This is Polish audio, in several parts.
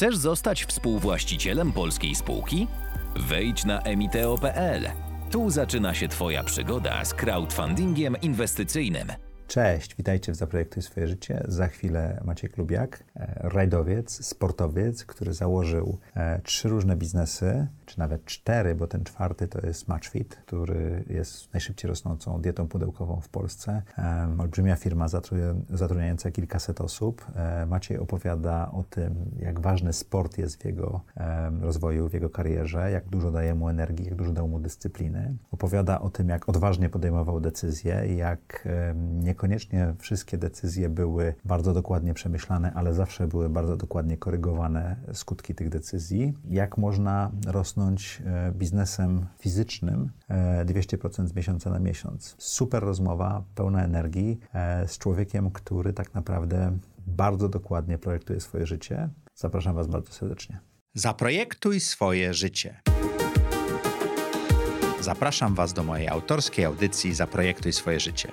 Chcesz zostać współwłaścicielem polskiej spółki? Wejdź na emiteo.pl. Tu zaczyna się Twoja przygoda z crowdfundingiem inwestycyjnym. Cześć, witajcie w Zaprojektuj swoje życie. Za chwilę Maciej Klubiak, e, rajdowiec, sportowiec, który założył e, trzy różne biznesy, czy nawet cztery, bo ten czwarty to jest Matchfit, który jest najszybciej rosnącą dietą pudełkową w Polsce. E, olbrzymia firma zatrudniająca kilkaset osób. Maciej opowiada o tym, jak ważny sport jest w jego rozwoju, w jego karierze, jak dużo daje mu energii, jak dużo dał mu dyscypliny. Opowiada o tym, jak odważnie podejmował decyzje, jak nie Niekoniecznie wszystkie decyzje były bardzo dokładnie przemyślane, ale zawsze były bardzo dokładnie korygowane skutki tych decyzji. Jak można rosnąć e, biznesem fizycznym 200% e, z miesiąca na miesiąc? Super rozmowa, pełna energii e, z człowiekiem, który tak naprawdę bardzo dokładnie projektuje swoje życie. Zapraszam Was bardzo serdecznie. Zaprojektuj swoje życie. Zapraszam Was do mojej autorskiej audycji Zaprojektuj swoje życie.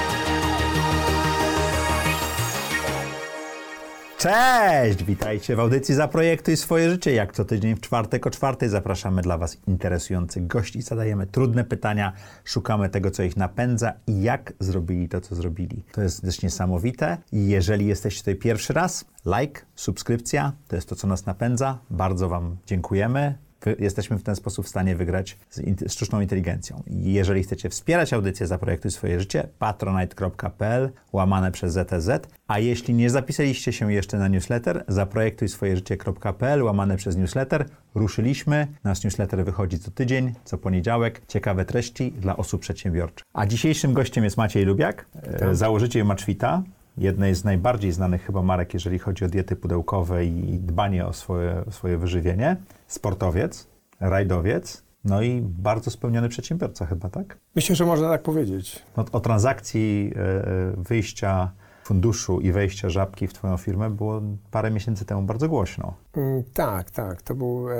Cześć! Witajcie w audycji Zaprojektuj swoje życie. Jak co tydzień w czwartek o czwartej zapraszamy dla Was interesujących gości, zadajemy trudne pytania, szukamy tego, co ich napędza i jak zrobili to, co zrobili. To jest też niesamowite i jeżeli jesteście tutaj pierwszy raz, like, subskrypcja, to jest to, co nas napędza. Bardzo Wam dziękujemy jesteśmy w ten sposób w stanie wygrać z, sztuczną inteligencją. jeżeli chcecie wspierać audycję Zaprojektuj swoje życie, patronite.pl łamane przez ZTZ, a jeśli nie zapisaliście się jeszcze na newsletter, zaprojektuj swoje życie.pl łamane przez newsletter, ruszyliśmy. Nasz newsletter wychodzi co tydzień, co poniedziałek. Ciekawe treści dla osób przedsiębiorczych. A dzisiejszym gościem jest Maciej Lubiak, e, założyciel Matchfita jednej z najbardziej znanych chyba marek, jeżeli chodzi o diety pudełkowe i dbanie o swoje, swoje wyżywienie. Sportowiec, rajdowiec, no i bardzo spełniony przedsiębiorca chyba, tak? Myślę, że można tak powiedzieć. O, o transakcji e, e, wyjścia funduszu i wejścia żabki w Twoją firmę było parę miesięcy temu bardzo głośno. Mm, tak, tak. To był, e,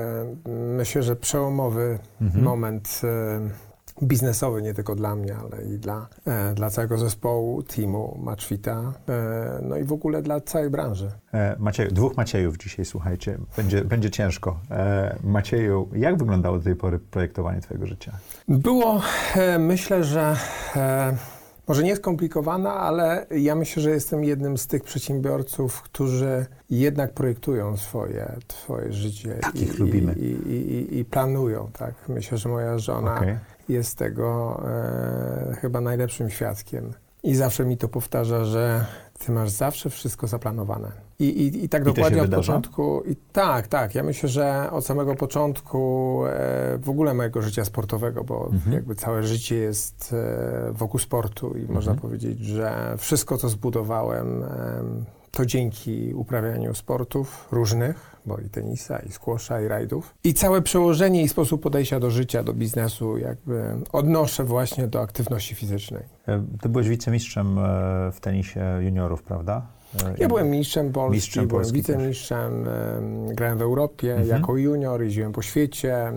myślę, że przełomowy mhm. moment biznesowy, nie tylko dla mnie, ale i dla, e, dla całego zespołu, teamu Matchfita, e, no i w ogóle dla całej branży. E, Macieju, dwóch Maciejów dzisiaj, słuchajcie, będzie, będzie ciężko. E, Macieju, jak wyglądało do tej pory projektowanie Twojego życia? Było, e, myślę, że e, może nie skomplikowana, ale ja myślę, że jestem jednym z tych przedsiębiorców, którzy jednak projektują swoje, swoje życie. Takich i, lubimy. I, i, I, planują, tak. Myślę, że moja żona okay jest tego e, chyba najlepszym świadkiem. I zawsze mi to powtarza, że ty masz zawsze wszystko zaplanowane. I, i, i tak I dokładnie od początku. I tak, tak. Ja myślę, że od samego początku e, w ogóle mojego życia sportowego, bo mhm. jakby całe życie jest e, wokół sportu i mhm. można powiedzieć, że wszystko, co zbudowałem, e, to dzięki uprawianiu sportów różnych, bo i tenisa, i squasha, i rajdów. I całe przełożenie i sposób podejścia do życia, do biznesu jakby odnoszę właśnie do aktywności fizycznej. E, ty byłeś wicemistrzem e, w tenisie juniorów, prawda? E, ja byłem mistrzem Polski, mistrzem byłem Polski wicemistrzem, grałem w Europie mhm. jako junior, jeździłem po świecie.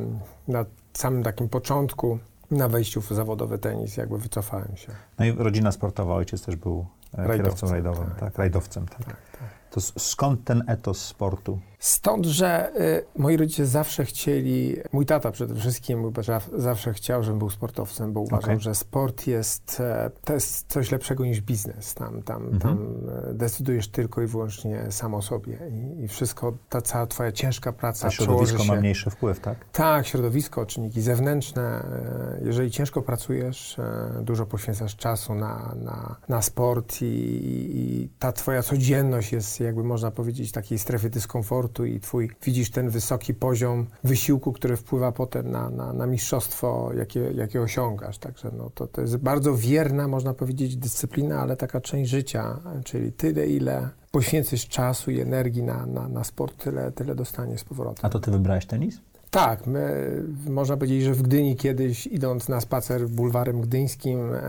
Na samym takim początku, na wejściu w zawodowy tenis, jakby wycofałem się. No i rodzina sportowa, ojciec też był rajdowcem, kierowcą rajdowym, tak, tak rajdowcem. Tak. tak, tak. To skąd ten etos sportu? Stąd, że y, moi rodzice zawsze chcieli, mój tata przede wszystkim zawsze chciał, żebym był sportowcem, bo uważał, okay. że sport jest, e, to jest coś lepszego niż biznes. Tam, tam, mhm. tam e, decydujesz tylko i wyłącznie sam o sobie i, i wszystko, ta cała twoja ciężka praca A środowisko ma mniejszy wpływ, tak? Tak, środowisko, czynniki zewnętrzne. E, jeżeli ciężko pracujesz, dużo poświęcasz czasu na, na, na sport i, i ta twoja codzienność jest, jakby można powiedzieć, takiej strefy dyskomfortu, sportu i twój widzisz ten wysoki poziom wysiłku, który wpływa potem na, na, na mistrzostwo, jakie, jakie osiągasz. Także no, to, to jest bardzo wierna, można powiedzieć, dyscyplina, ale taka część życia, czyli tyle, ile poświęcisz czasu i energii na, na, na sport, tyle, tyle dostaniesz z powrotem. A to ty wybrałeś tenis? Tak, my, można powiedzieć, że w Gdyni kiedyś idąc na spacer bulwarem gdyńskim e,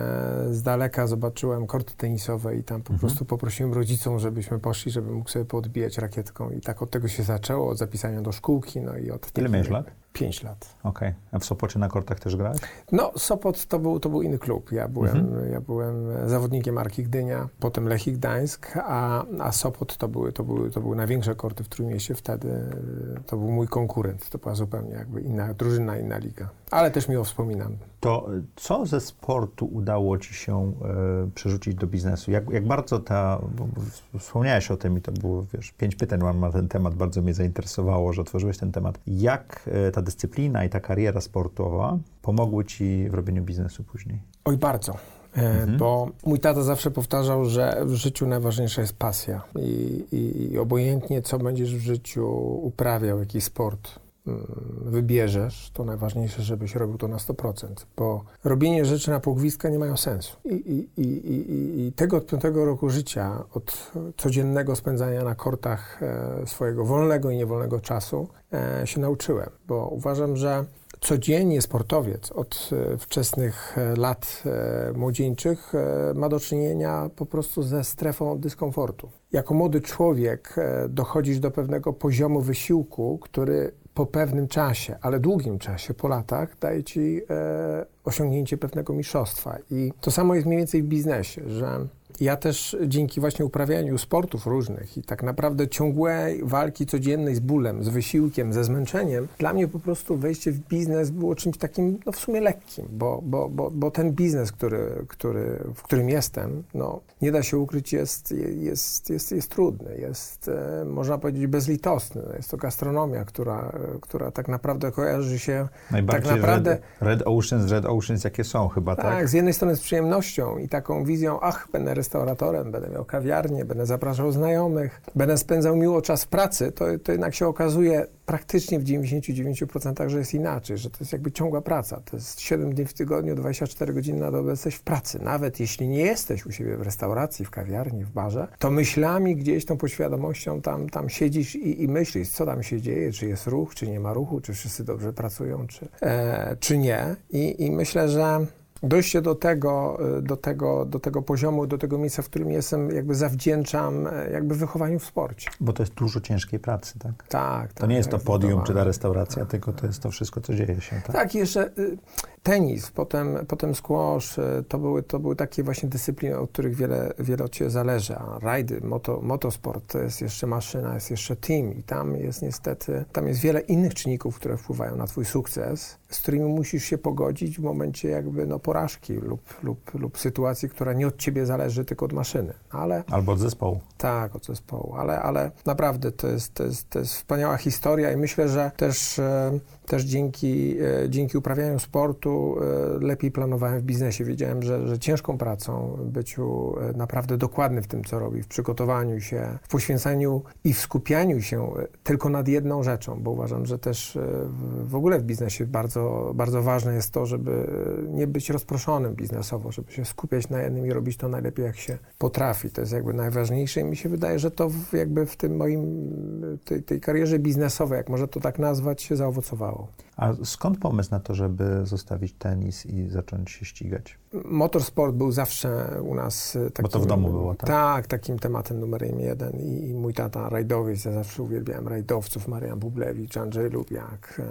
z daleka zobaczyłem korty tenisowe i tam po Mhm. prostu poprosiłem rodziców, żebyśmy poszli, żeby mógł sobie podbijać rakietką i tak od tego się zaczęło, od zapisania do szkółki, no i od... Ile miałeś lat? Pięć lat. Okej. A w Sopocie na kortach też grałeś? No, Sopot to był, to był inny klub. Ja byłem, Mhm. ja byłem zawodnikiem Arki Gdynia, potem Lechii Gdańsk, a, a Sopot to były, to, były, to były największe korty w Trójmieście wtedy. To był mój konkurent. To była zupełnie jakby inna drużyna, inna liga. Ale też miło wspominam. To co ze sportu udało ci się e, przerzucić do biznesu? Jak, jak bardzo ta, wspomniałeś o tym i to było, wiesz, pięć pytań mam na ten temat, bardzo mnie zainteresowało, że otworzyłeś ten temat. Jak e, ta dyscyplina i ta kariera sportowa pomogły ci w robieniu biznesu później? Oj, bardzo. E, Bo mój tata zawsze powtarzał, że w życiu najważniejsza jest pasja. I, i, I obojętnie, co będziesz w życiu uprawiał, jaki sport wybierzesz, to najważniejsze, żebyś robił to na 100%. Bo robienie rzeczy na pogwizdka nie mają sensu. I, i, i, i, i- tego od piątego roku życia, od codziennego spędzania na kortach e, swojego wolnego i niewolnego czasu, e, się nauczyłem. Bo uważam, że codziennie sportowiec od e, wczesnych lat młodzieńczych ma do czynienia po prostu ze strefą dyskomfortu. Jako młody człowiek dochodzisz do pewnego poziomu wysiłku, który po pewnym czasie, ale długim czasie, po latach, daje ci e, osiągnięcie pewnego mistrzostwa. I to samo jest mniej więcej w biznesie, że ja też dzięki właśnie uprawianiu sportów różnych i tak naprawdę ciągłej walki codziennej z bólem, z wysiłkiem, ze zmęczeniem, dla mnie po prostu wejście w biznes było czymś takim, no w sumie lekkim, bo, bo, bo, bo ten biznes, który, który, w którym jestem, no nie da się ukryć, jest, jest, jest, jest trudny, jest, e, można powiedzieć, bezlitosny. Jest to gastronomia, która, która tak naprawdę kojarzy się Najbardziej tak naprawdę... Red, red Oceans, Red Oceans, jakie są chyba, tak? Tak, z jednej strony z przyjemnością i taką wizją, ach, będę restauratorem, będę miał kawiarnię, będę zapraszał znajomych, będę spędzał miło czas w pracy, to, to jednak się okazuje praktycznie w 99%, że jest inaczej, że to jest jakby ciągła praca. To jest 7 dni w tygodniu, 24 godziny na dobę jesteś w pracy. Nawet jeśli nie jesteś u siebie w restauracji, w kawiarni, w barze, to myślami gdzieś tą poświadomością tam, tam siedzisz i, i myślisz, co tam się dzieje, czy jest ruch, czy nie ma ruchu, czy wszyscy dobrze pracują, czy, e, czy nie. I, I myślę, że dojście do tego, y, do, tego, do tego poziomu, do tego miejsca, w którym jestem, jakby zawdzięczam e, jakby wychowaniu w sporcie. Bo to jest dużo ciężkiej pracy, tak? Tak, To nie jest to podium czy ta restauracja, tylko to jest to wszystko, co dzieje się, tak? Tak, jeszcze y, tenis, potem, potem squash, y, to były, to były takie właśnie dyscypliny, od których wiele, wiele od Ciebie zależy. A rajdy, moto, motosport, to jest jeszcze maszyna, jest jeszcze team i tam jest niestety, tam jest wiele innych czynników, które wpływają na Twój sukces, z którymi musisz się pogodzić w momencie jakby no, porażki lub, lub, lub sytuacji, która nie od Ciebie zależy, tylko od maszyny. Ale Albo od zespołu. tak, od zespołu, ale, ale naprawdę to jest, to, jest, to jest wspaniała historia i myślę, że też, e, też dzięki, e, dzięki uprawianiu sportu e, lepiej planowałem w biznesie. Wiedziałem, że, że ciężką pracą, byciu e, naprawdę dokładny w tym, co robi, w przygotowaniu się, w poświęcaniu i w skupianiu się tylko nad jedną rzeczą, bo uważam, że też w- ogóle w biznesie bardzo, bardzo ważne jest to, żeby nie być rozproszonym biznesowo, żeby się skupiać na jednym i robić to najlepiej, jak się potrafi. To jest jakby najważniejsze i mi się wydaje, że to jakby w tym moim, tej, tej karierze biznesowej, jak można to tak nazwać, się zaowocowało. grow. A skąd pomysł na to, żeby zostawić tenis i zacząć się ścigać? Motorsport był zawsze u nas e, takim... Bo to w domu było, tak? Tak, takim tematem numerem jeden i, mój tata rajdowiec, ja zawsze uwielbiałem rajdowców, Marian Bublewicz, Andrzej Lubiak,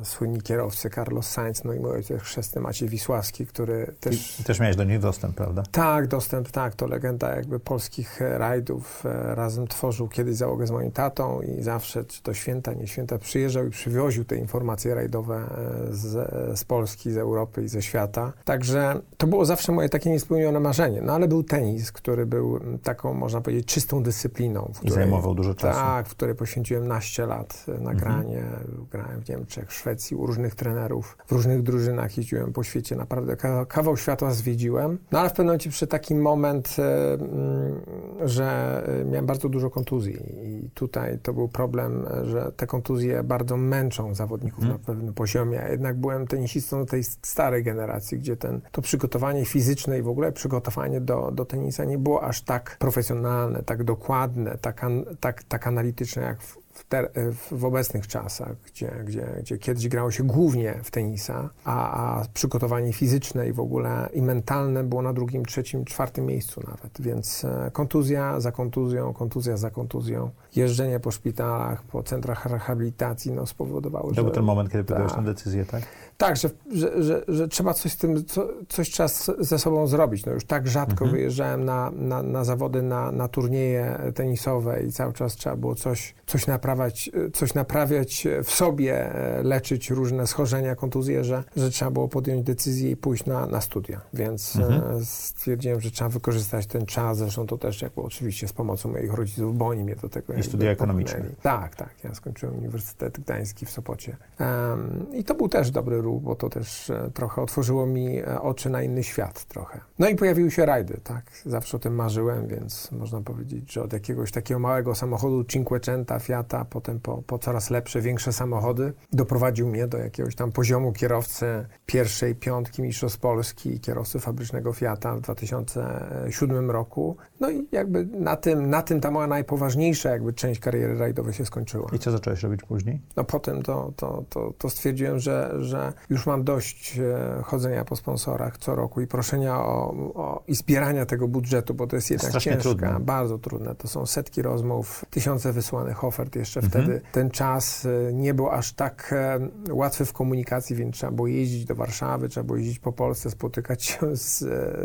e, słynni kierowcy Carlos Sainz, no i mój ojciec chrzestny Maciej Wisławski, który też... I też miałeś do nich dostęp, prawda? Tak, dostęp, tak, to legenda jakby polskich e, rajdów. E, Razem tworzył kiedyś załogę z moim tatą i zawsze, czy to święta, nie święta, przyjeżdżał i przywoził te informacje rajdowe e, z, z Polski, z Europy i ze świata. Także to było zawsze moje takie niespełnione marzenie. No ale był tenis, który był taką, można powiedzieć, czystą dyscypliną. W I zajmował dużo czasu. Tak, w której poświęciłem naście lat e, na granie. Grałem w Niemczech, w Szwecji, u różnych trenerów, w różnych drużynach jeździłem po świecie. Naprawdę ka- kawał świata zwiedziłem. No ale w pewnym momencie przyszedł taki moment, e, że e, miałem bardzo dużo kontuzji i tutaj to był problem, e, że te kontuzje bardzo męczą zawodników na pewnym poziomie. Ja jednak byłem tenisistą tej starej generacji, gdzie ten, to przygotowanie fizyczne i w ogóle przygotowanie do, do tenisa nie było aż tak profesjonalne, tak dokładne, tak, an, tak, tak analityczne jak w, w, te, w, obecnych czasach, gdzie, gdzie, gdzie kiedyś grało się głównie w tenisa, a, a przygotowanie fizyczne i w ogóle i mentalne było na drugim, trzecim, czwartym miejscu nawet. Więc e, kontuzja za kontuzją, kontuzja za kontuzją, jeżdżenie po szpitalach, po centrach rehabilitacji no, spowodowało, to że... To był ten moment, kiedy podjąłeś tak. tę decyzję, tak? Tak, że, że, że, że, trzeba coś z tym, co, coś trzeba ze sobą zrobić. No już tak rzadko mhm. wyjeżdżałem na, na, na, zawody, na, na turnieje tenisowe i cały czas trzeba było coś, coś, naprawiać, coś naprawiać w sobie, leczyć różne schorzenia, kontuzje, że, że trzeba było podjąć decyzję i pójść na, na studia. Więc mhm. E, stwierdziłem, że trzeba wykorzystać ten czas. Zresztą to też jakby oczywiście z pomocą moich rodziców, bo oni mnie do tego I studia ekonomiczne. Tak, tak. Ja skończyłem Uniwersytet Gdański w Sopocie. Um, I to był też dobry bo to też e, trochę otworzyło mi e, oczy na inny świat trochę. No i pojawiły się rajdy, tak. Zawsze o tym marzyłem, więc można powiedzieć, że od jakiegoś takiego małego samochodu Cinquecenta, Fiata, potem po, po coraz lepsze, większe samochody, doprowadził mnie do jakiegoś tam poziomu kierowcy pierwszej piątki Mistrzostw Polski, kierowcy fabrycznego Fiata w 2007 roku. No i jakby na tym, na tym ta moja najpoważniejsza jakby część kariery rajdowej się skończyła. I co zacząłeś robić później? No potem to, to, to, to stwierdziłem, że, że już mam dość e, chodzenia po sponsorach co roku i proszenia o, o, i zbierania tego budżetu, bo to jest jednak Strasznie ciężka, trudne. bardzo trudne. To są setki rozmów, tysiące wysłanych ofert jeszcze Mhm. wtedy. Ten czas e, nie był aż tak e, łatwy w komunikacji, więc trzeba było jeździć do Warszawy, trzeba było jeździć po Polsce, spotykać się z,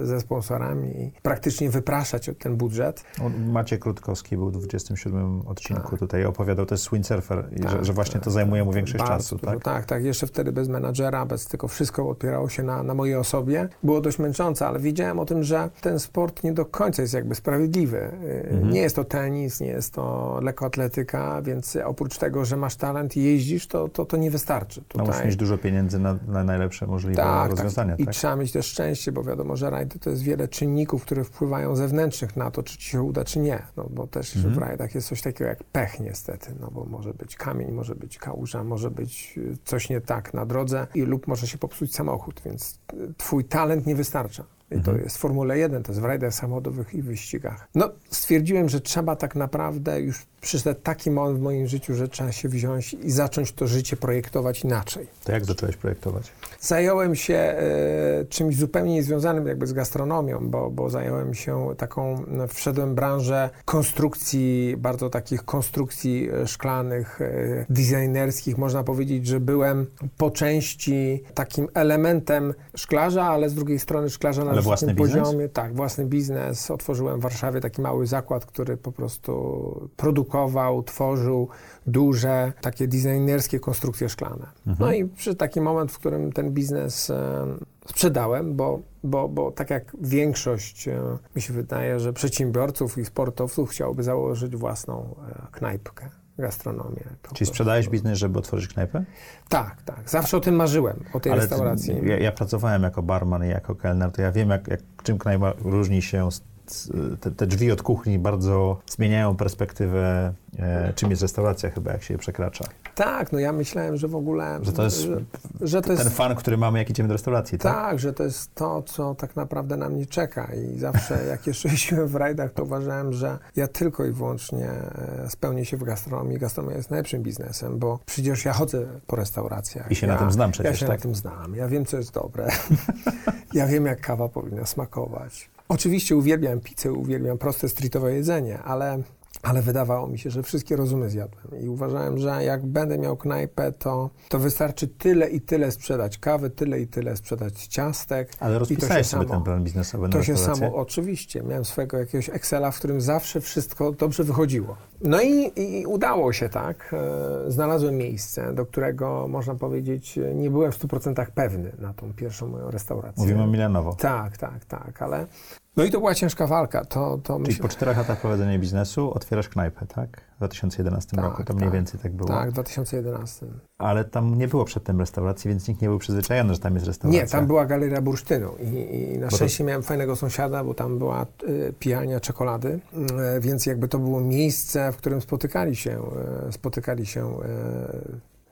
ze sponsorami i praktycznie wypraszać ten budżet. Maciek Krótkowski był w 27 odcinku Tak. tutaj, opowiadał, to jest swing surfer, i że, Tak, że właśnie tak, to zajmuje mu tak, większość czasu, dużo. tak? Tak, tak. Jeszcze wtedy bez menadżera, bez tylko wszystko opierało się na, na mojej osobie. Było dość męczące, ale wiedziałem o tym, że ten sport nie do końca jest jakby sprawiedliwy. Yy, Mhm. Nie jest to tenis, nie jest to lekkoatletyka, więc oprócz tego, że masz talent i jeździsz, to, to, to nie wystarczy. No, musisz mieć dużo pieniędzy na, na najlepsze możliwe tak, rozwiązania, tak. I tak? trzeba mieć też szczęście, bo wiadomo, że rajdy to jest wiele czynników, które wpływają zewnętrznych na to, czy ci się uda, czy nie. No bo też Mhm. w rajdach jest coś takiego jak pech niestety, no bo może być kamień, może być kałuża, może być y, coś nie tak na drodze i lub może się popsuć samochód, więc y, twój talent nie wystarcza. I to Mhm. jest Formule 1, to jest w rajdach samochodowych i wyścigach. No, stwierdziłem, że trzeba tak naprawdę, już przyszedł taki moment w moim życiu, że trzeba się wziąć i zacząć to życie projektować inaczej. To jak zacząłeś projektować? Zająłem się e, czymś zupełnie niezwiązanym jakby z gastronomią, bo, bo zająłem się taką, no, wszedłem w branżę konstrukcji, bardzo takich konstrukcji e, szklanych, e, designerskich. Można powiedzieć, że byłem po części takim elementem szklarza, ale z drugiej strony szklarza na Ale własny biznes? poziomie. Tak, własny biznes. Otworzyłem w Warszawie taki mały zakład, który po prostu produkował, tworzył duże, takie designerskie konstrukcje szklane. No i przyszedł taki moment, w którym ten biznes sprzedałem, bo, bo, bo tak jak większość, mi się wydaje, że przedsiębiorców i sportowców chciałoby założyć własną e, knajpkę, gastronomię. Czyli sprzedałeś biznes, żeby otworzyć knajpę? Tak, tak. Zawsze o tym marzyłem, o tej Ale restauracji. Ja, ja pracowałem jako barman i jako kelner, to ja wiem, jak, jak, czym knajpa różni się. z- Te, te drzwi od kuchni bardzo zmieniają perspektywę, e, czym jest restauracja chyba, jak się je przekracza. Tak, no ja myślałem, że w ogóle... Że to jest że, że to jest Ten fan, który mamy, jak idziemy do restauracji, tak? Tak, że to jest to, co tak naprawdę na mnie czeka i zawsze jak jeszcze jeździłem w rajdach, to uważałem, że ja tylko i wyłącznie e, spełnię się w gastronomii. Gastronomia jest najlepszym biznesem, bo przecież ja chodzę po restauracjach. I się ja, na tym znam Ja przecież, się tak? na tym znam. Ja wiem, co jest dobre. ja wiem, jak kawa powinna smakować. Oczywiście uwielbiam pizzę, uwielbiam proste streetowe jedzenie, ale ale wydawało mi się, że wszystkie rozumy zjadłem i uważałem, że jak będę miał knajpę, to, to wystarczy tyle i tyle sprzedać kawy, tyle i tyle sprzedać ciastek. Ale rozpisałeś sobie samo- ten plan biznesowy na To się samo, oczywiście. Miałem swojego jakiegoś Excela, w którym zawsze wszystko dobrze wychodziło. No i, i udało się, tak. E, Znalazłem miejsce, do którego, można powiedzieć, nie byłem w 100% pewny na tą pierwszą moją restaurację. Mówimy o Milanowo. Tak, tak, tak, ale... No i to była ciężka walka. To, to Czyli myślę... po czterech latach prowadzenia biznesu otwierasz knajpę, tak? W 2011 Tak, roku, to mniej tak. więcej tak było. Tak, w 2011. Ale tam nie było przedtem restauracji, więc nikt nie był przyzwyczajony, że tam jest restauracja. Nie, tam była galeria bursztynu i, i na to- szczęście miałem fajnego sąsiada, bo tam była y, pijalnia czekolady, y, więc jakby to było miejsce, w którym spotykali się, y, spotykali się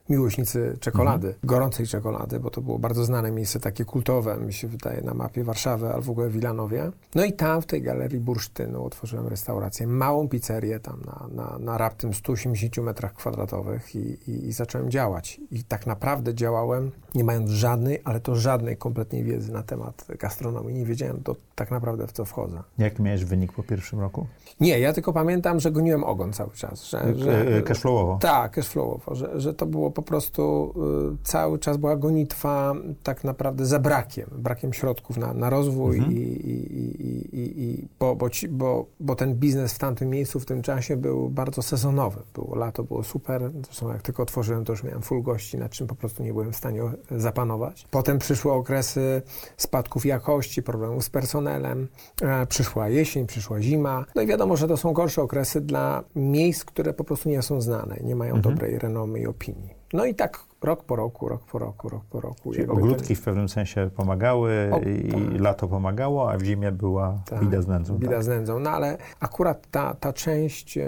miłośnicy czekolady, gorącej czekolady, bo to było bardzo znane miejsce, takie kultowe, mi się wydaje, na mapie Warszawy, albo w ogóle w Wilanowie. No i tam w tej galerii bursztynu otworzyłem restaurację, małą pizzerię tam na, na, na raptem 180 metrach kwadratowych i, i, i zacząłem działać. I tak naprawdę działałem, nie mając żadnej, ale to żadnej kompletnej wiedzy na temat gastronomii. Nie wiedziałem to tak naprawdę w co wchodzę. Jak miałeś wynik po pierwszym roku? Nie, ja tylko pamiętam, że goniłem ogon cały czas. Że, że, E, Cashflowowo? tak, cashflowowo, że, że to było po prostu y, cały czas była gonitwa tak naprawdę za brakiem, brakiem środków na, na rozwój Mhm. i, i, i, i, bo, bo, ci, bo, bo ten biznes w tamtym miejscu, w tym czasie był bardzo sezonowy. Było lato, było super, zresztą jak tylko otworzyłem, to już miałem full gości, nad czym po prostu nie byłem w stanie e, zapanować. Potem przyszły okresy spadków jakości, problemów z personelem, e, przyszła jesień, przyszła zima, no i wiadomo, że to są gorsze okresy dla miejsc, które po prostu nie są znane, nie mają Mhm. dobrej renomy i opinii. No i tak rok po roku, rok po roku, rok po roku. Czyli ogródki w pewnym sensie pomagały O, i tak. lato pomagało, a w zimie była Tak, bida z nędzą. Bida tak? z nędzą. No ale akurat ta, ta część e,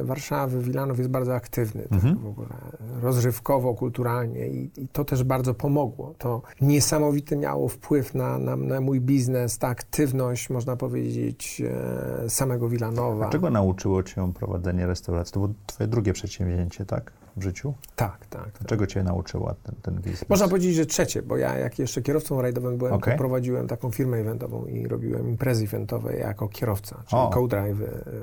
e, Warszawy, Wilanów jest bardzo aktywny tak Mhm. w ogóle rozrywkowo, kulturalnie i, i to też bardzo pomogło. To niesamowity miało wpływ na, na, na mój biznes, ta aktywność, można powiedzieć, e, samego Wilanowa. A czego nauczyło cię prowadzenie restauracji? To było twoje drugie przedsięwzięcie, tak? W życiu? Tak, tak. tak. Czego cię nauczyła ten, ten biznes? Można powiedzieć, że trzecie, bo ja jak jeszcze kierowcą rajdowym byłem, to prowadziłem taką firmę eventową i robiłem imprezy eventowe jako kierowca, czyli co-drive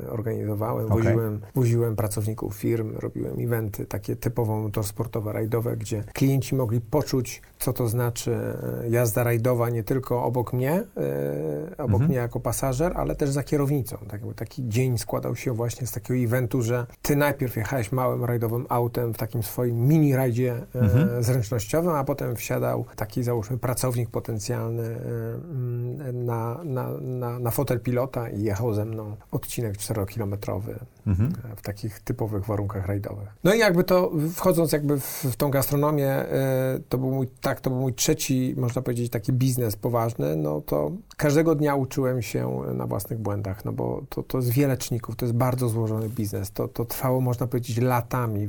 organizowałem, Okej. woziłem, woziłem pracowników firm, robiłem eventy takie typowo motorsportowe, rajdowe, gdzie klienci mogli poczuć, co to znaczy e, jazda rajdowa nie tylko obok mnie, e, obok Mhm. mnie jako pasażer, ale też za kierownicą. Tak, taki dzień składał się właśnie z takiego eventu, że ty najpierw jechałeś małym rajdowym autem w takim swoim mini rajdzie e, Mhm. zręcznościowym, a potem wsiadał taki załóżmy pracownik potencjalny e, mm, na, na, na, na fotel pilota i jechał ze mną odcinek 4-kilometrowy Mhm. e, w takich typowych warunkach rajdowych. No i jakby to, wchodząc jakby w, w tą gastronomię, to był mój, tak, to był mój trzeci, można powiedzieć, taki biznes poważny, no to każdego dnia uczyłem się na własnych błędach, no bo to, to jest wiele czynników, to jest bardzo złożony biznes, to, to trwało, można powiedzieć, latami.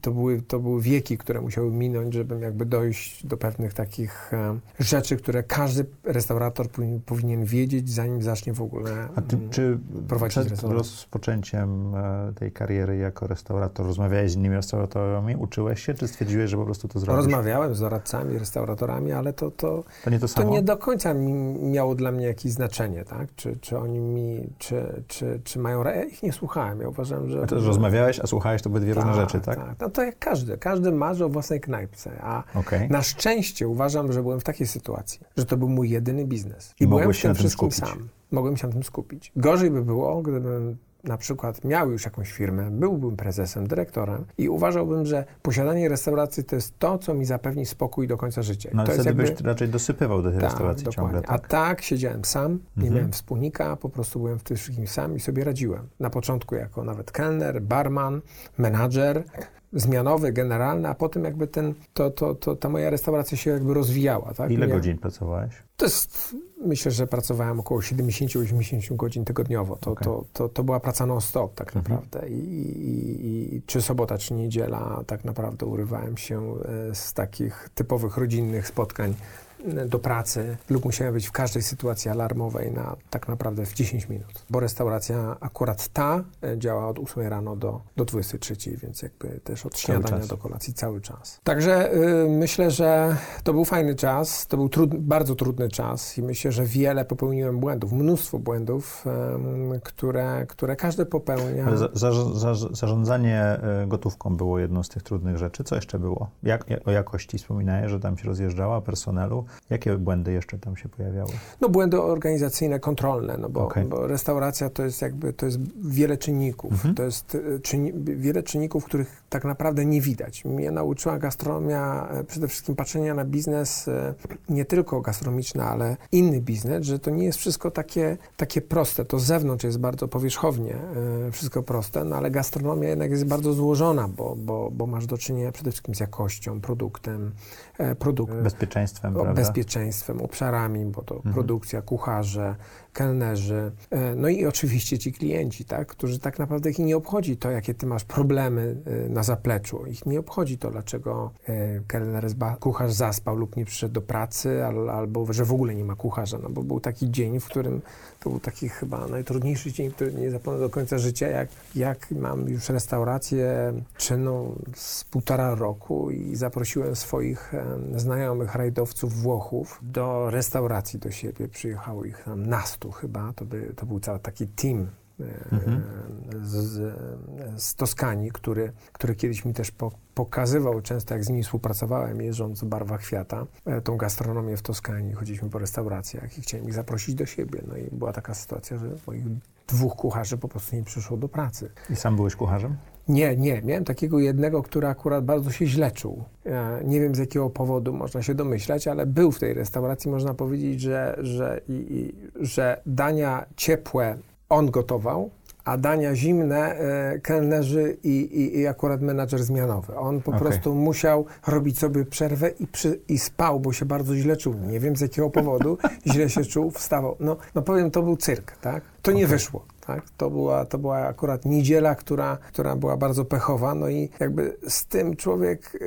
To były, to były wieki, które musiały minąć, żebym jakby dojść do pewnych takich e, rzeczy, które każdy restaurator powinien, wiedzieć, zanim zacznie w ogóle A ty, mm, czy prowadzić przed restaurację. rozpoczęciem e, tej kariery jako restaurator rozmawiałeś z innymi restauratorami, uczyłeś się, czy stwierdziłeś, że po prostu to zrobisz? Rozmawiałem z doradcami, restauratorami, ale to, to, To nie to to nie do końca mi miało dla mnie jakieś znaczenie, tak? Czy, czy oni mi, czy, czy, czy mają... Ja ich nie słuchałem, ja uważam, że... A to, że rozmawiałeś, a słuchałeś, to były dwie różne rzeczy, tak? No to jak każdy. Każdy marzy o własnej knajpce, a Okej. na szczęście uważam, że byłem w takiej sytuacji, że to był mój jedyny biznes. I byłem mogłeś w się tym wszystkim skupić. sam. Mogłem się na tym skupić. Gorzej by było, gdybym na przykład miał już jakąś firmę, byłbym prezesem, dyrektorem i uważałbym, że posiadanie restauracji to jest to, co mi zapewni spokój do końca życia. I No to wtedy jakby... byś raczej dosypywał do tej Tak, restauracji dokładnie. ciągle, A tak? tak, siedziałem sam, nie Mhm. miałem wspólnika, po prostu byłem w tym wszystkim sam i sobie radziłem. Na początku jako nawet kelner, barman, menadżer, zmianowy, generalny, a potem jakby ten, to, to, to, ta moja restauracja się jakby rozwijała. Tak? Ile Mia- godzin pracowałeś? To jest, myślę, że pracowałem około 70-80 godzin tygodniowo. To, Okej. to, to, to była praca non-stop tak Mhm. naprawdę. I, i, I czy sobota, czy niedziela tak naprawdę urywałem się e, z takich typowych rodzinnych spotkań do pracy lub musiałem być w każdej sytuacji alarmowej na tak naprawdę w 10 minut. Bo restauracja akurat ta e, działa od 8 rano do, do 23, więc jakby też od śniadania do kolacji cały czas. Także y, myślę, że to był fajny czas, to był bardzo trudny czas i myślę, że wiele popełniłem błędów, mnóstwo błędów, które, które każdy popełnia. Za, za, za, zarządzanie e, gotówką było jedną z tych trudnych rzeczy. Co jeszcze było? Jak, o jakości wspominałeś, że tam się rozjeżdżała, personelu. Jakie błędy jeszcze tam się pojawiały? No błędy organizacyjne, kontrolne, no bo, Okej. bo restauracja to jest jakby, to jest wiele czynników, Mhm. to jest y, czynni, wiele czynników, których tak naprawdę nie widać. Mnie nauczyła gastronomia e, przede wszystkim patrzenia na biznes e, nie tylko gastronomiczny, ale inny biznes, że to nie jest wszystko takie, takie proste. To z zewnątrz jest bardzo powierzchownie e, wszystko proste, no ale gastronomia jednak jest bardzo złożona, bo, bo, bo masz do czynienia przede wszystkim z jakością, produktem, e, Bezpieczeństwem, o, bezpieczeństwem, obszarami, bo to mhm. produkcja, kucharze, kelnerzy, e, no i oczywiście ci klienci, tak, którzy tak naprawdę ich nie obchodzi to, jakie ty masz problemy e, na zapleczu. Ich nie obchodzi to, dlaczego e, kelner, kucharz zaspał lub nie przyszedł do pracy, albo że w ogóle nie ma kucharza, no bo był taki dzień, w którym to był taki chyba najtrudniejszy dzień, który nie zapomnę do końca życia, jak, jak mam już restaurację czynną z półtora roku i zaprosiłem swoich znajomych rajdowców Włochów do restauracji do siebie. Przyjechało ich tam chyba, to, by, to był cały taki team mhm. z, z Toskanii, który, który kiedyś mi też po, pokazywał, często jak z nimi współpracowałem, jeżdżąc w barwach Fiata, e, tą gastronomię w Toskanii. Chodziliśmy po restauracjach i chciałem ich zaprosić do siebie. No i była taka sytuacja, że moich dwóch kucharzy po prostu nie przyszło do pracy. I sam byłeś kucharzem? Nie, nie. Miałem takiego jednego, który akurat bardzo się źle czuł. Nie wiem z jakiego powodu, można się domyślać, ale był w tej restauracji. Można powiedzieć, że, że, i, i, że dania ciepłe on gotował, a dania zimne e, kelnerzy i, i, i, akurat menadżer zmianowy. On po okay. prostu musiał robić sobie przerwę i, przy, i spał, bo się bardzo źle czuł. Nie wiem z jakiego powodu, źle się czuł, wstawał. No, no powiem, to był cyrk, tak? To okay. nie wyszło. Tak? To, była, to była akurat niedziela, która, która była bardzo pechowa, no i jakby z tym człowiek,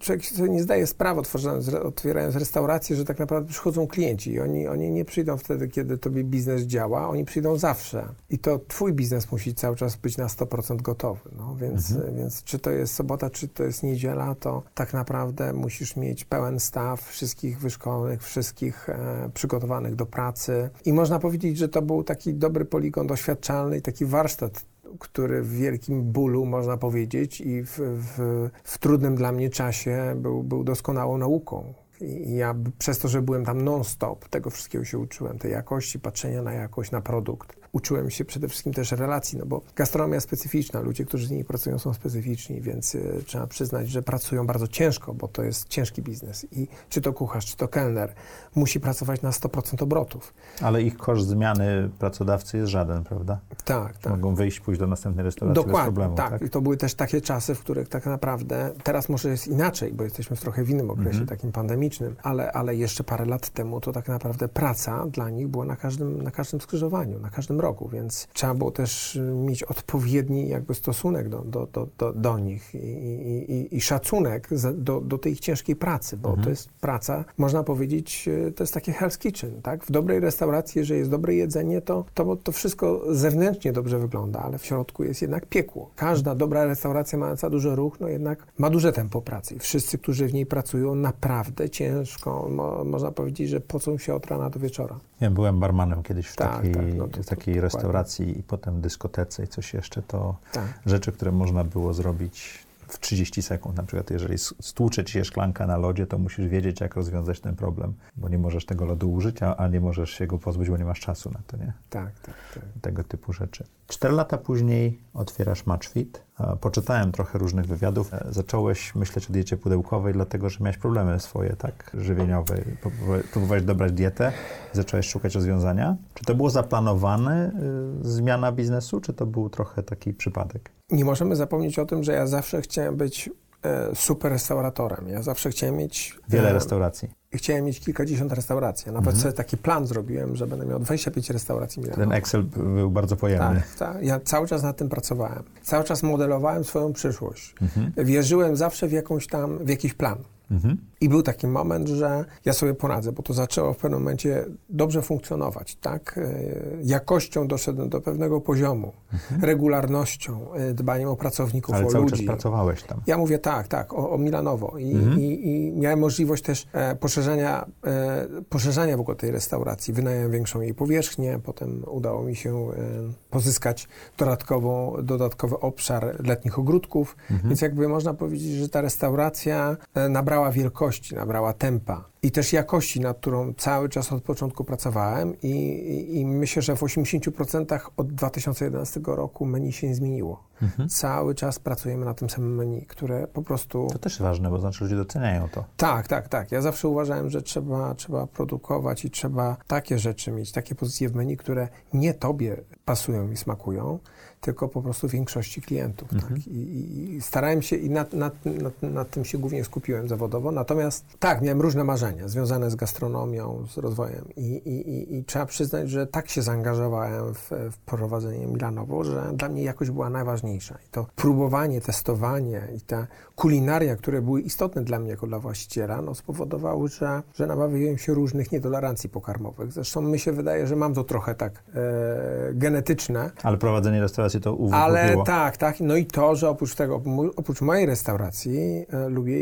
człowiek sobie nie zdaje sprawy, otwierając, otwierając restaurację, że tak naprawdę przychodzą klienci i oni, oni nie przyjdą wtedy, kiedy tobie biznes działa, oni przyjdą zawsze. I to twój biznes musi cały czas być na 100% gotowy. No, więc, mhm. więc czy to jest sobota, czy to jest niedziela, to tak naprawdę musisz mieć pełen staw, wszystkich wyszkolonych, wszystkich e, przygotowanych do pracy. I można powiedzieć, że to był taki dobry poligon doświadczenia i taki warsztat, który w wielkim bólu, można powiedzieć, i w, w, w trudnym dla mnie czasie był, był doskonałą nauką. I ja przez to, że byłem tam non-stop, tego wszystkiego się uczyłem, tej jakości, patrzenia na jakość, na produkt uczyłem się przede wszystkim też relacji, no bo gastronomia specyficzna, ludzie, którzy z niej pracują są specyficzni, więc y, trzeba przyznać, że pracują bardzo ciężko, bo to jest ciężki biznes i czy to kucharz, czy to kelner musi pracować na 100% obrotów. Ale ich koszt zmiany pracodawcy jest żaden, prawda? Tak, tak. Mogą wyjść, pójść do następnej restauracji Dokładnie, bez problemu. Tak. tak, i to były też takie czasy, w których tak naprawdę, teraz może jest inaczej, bo jesteśmy w trochę w innym okresie, mhm. takim pandemicznym, ale, ale jeszcze parę lat temu to tak naprawdę praca dla nich była na każdym, na każdym skrzyżowaniu, na każdym roku, więc trzeba było też y, mieć odpowiedni jakby stosunek do, do, do, do, do nich i, i, i szacunek do, do tej ich ciężkiej pracy, bo mhm. to jest praca, można powiedzieć, y, to jest takie Hell's Kitchen, tak? W dobrej restauracji, jeżeli jest dobre jedzenie, to, to, to wszystko zewnętrznie dobrze wygląda, ale w środku jest jednak piekło. Każda dobra restauracja mająca duży ruch, no jednak ma duże tempo pracy. Wszyscy, którzy w niej pracują, naprawdę ciężko, mo, można powiedzieć, że pocą się od rana do wieczora. Ja byłem barmanem kiedyś w tak, takiej, tak, no to, takiej to, restauracji i potem dyskotece i coś jeszcze, to tak. rzeczy, które można było zrobić w 30 sekund. Na przykład, jeżeli stłucze ci się szklanka na lodzie, to musisz wiedzieć, jak rozwiązać ten problem, bo nie możesz tego lodu użyć, a, a nie możesz się go pozbyć, bo nie masz czasu na to, nie? Tak, tak, tak. Tego typu rzeczy. Cztery lata później otwierasz Matchfit. Poczytałem trochę różnych wywiadów. E, zacząłeś myśleć o diecie pudełkowej, dlatego że miałeś problemy swoje, tak, żywieniowe. Próbowałeś dobrać dietę, zacząłeś szukać rozwiązania. Czy to było zaplanowane, y, zmiana biznesu, czy to był trochę taki przypadek? Nie możemy zapomnieć o tym, że ja zawsze chciałem być super restauratorem. Ja zawsze chciałem mieć... Wiele e, restauracji. Chciałem mieć kilkadziesiąt restauracji. Nawet mhm. sobie taki plan zrobiłem, że będę miał 25 restauracji milanowych. Ten Excel był bardzo pojemny. Tak, tak. Ja cały czas nad tym pracowałem. Cały czas modelowałem swoją przyszłość. Mhm. Wierzyłem zawsze w jakąś tam, w jakiś plan. Mhm. I był taki moment, że ja sobie poradzę, bo to zaczęło w pewnym momencie dobrze funkcjonować, tak? E, jakością doszedłem do pewnego poziomu, mhm. regularnością, e, dbaniem o pracowników, Ale o cały ludzi. czas pracowałeś tam. Ja mówię tak, tak, o, o Milanowo I, mhm. i, i, miałem możliwość też e, poszerzania, e, poszerzania w ogóle tej restauracji. Wynająłem większą jej powierzchnię, potem udało mi się pozyskać dodatkową, dodatkowy obszar letnich ogródków, mhm. więc jakby można powiedzieć, że ta restauracja nabrała wielkości szybkości, nabrała tempa i też jakości, nad którą cały czas od początku pracowałem i, i, i myślę, że w 80% od 2011 roku menu się nie zmieniło. Cały czas pracujemy na tym samym menu, które po prostu... To też ważne, bo znaczy ludzie doceniają to. Tak, tak, tak. Ja zawsze uważałem, że trzeba, trzeba produkować i trzeba takie rzeczy mieć, takie pozycje w menu, które nie tobie pasują i smakują, tylko po prostu większości klientów. Tak? I, i, I starałem się i nad, nad, nad, nad tym się głównie skupiłem zawodowo. Natomiast tak, miałem różne marzenia związane z gastronomią, z rozwojem i, i, i, trzeba przyznać, że tak się zaangażowałem w, w prowadzenie Milanowo, że dla mnie jakość była najważniejsza. I to próbowanie, testowanie i te kulinaria, które były istotne dla mnie jako dla właściciela, no spowodowały, że, że nabawiłem się różnych nietolerancji pokarmowych. Zresztą mi się wydaje, że mam to trochę tak e, genetyczne, Ale prowadzenie restauracji to ale tak, tak. No i to, że oprócz tego, oprócz mojej restauracji e, lubię,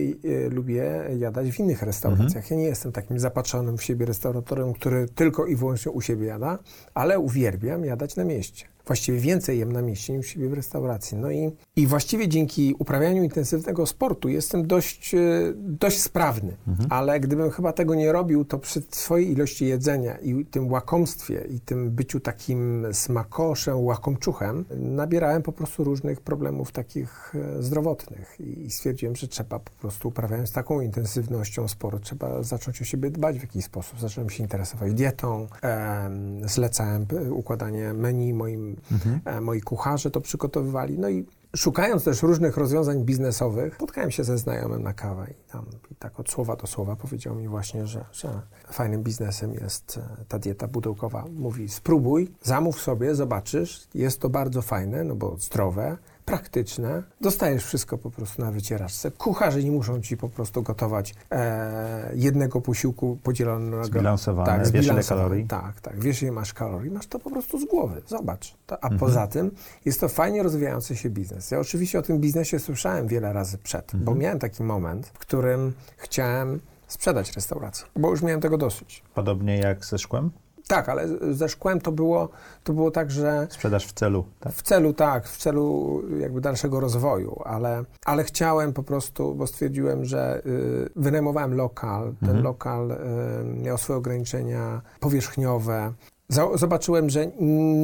e, lubię jadać w innych restauracjach. Ja nie jestem takim zapatrzonym w siebie restauratorem, który tylko i wyłącznie u siebie jada, ale uwielbiam jadać na mieście. Właściwie więcej jem na mieście niż siebie w restauracji. No i, i właściwie dzięki uprawianiu intensywnego sportu jestem dość, e, dość sprawny. Ale gdybym chyba tego nie robił, to przy swojej ilości jedzenia i tym łakomstwie i tym byciu takim smakoszem, łakomczuchem, nabierałem po prostu różnych problemów takich e, zdrowotnych. I, stwierdziłem, że trzeba po prostu uprawiając taką intensywnością sport, trzeba zacząć o siebie dbać w jakiś sposób. Zacząłem się interesować dietą, em, zlecałem e, układanie menu moim, e, moi kucharze to przygotowywali. No i Szukając też różnych rozwiązań biznesowych, spotkałem się ze znajomym na kawę i tam i tak od słowa do słowa powiedział mi właśnie, że, że fajnym biznesem jest e, ta dieta pudełkowa. Mówi, spróbuj, zamów sobie, zobaczysz, jest to bardzo fajne, no bo zdrowe, praktyczne. Dostajesz wszystko po prostu na wycieraczce. Kucharze nie muszą ci po prostu gotować e, jednego posiłku podzielonego. Zbilansowane, Tak, wiesz ile kalorii. Tak, tak. Wiesz, ile masz kalorii, masz to po prostu z głowy. Zobacz. To, a poza tym jest to fajnie rozwijający się biznes. Ja oczywiście o tym biznesie słyszałem wiele razy przed, bo miałem taki moment, w którym chciałem sprzedać restaurację, bo już miałem tego dosyć. Podobnie jak ze szkłem? Tak, ale ze szkłem to było, to było tak, że Sprzedaż w celu, tak? w celu, tak, w celu jakby dalszego rozwoju, ale, ale chciałem po prostu, bo stwierdziłem, że y, wynajmowałem lokal, ten lokal y, miał swoje ograniczenia powierzchniowe. Zobaczyłem, że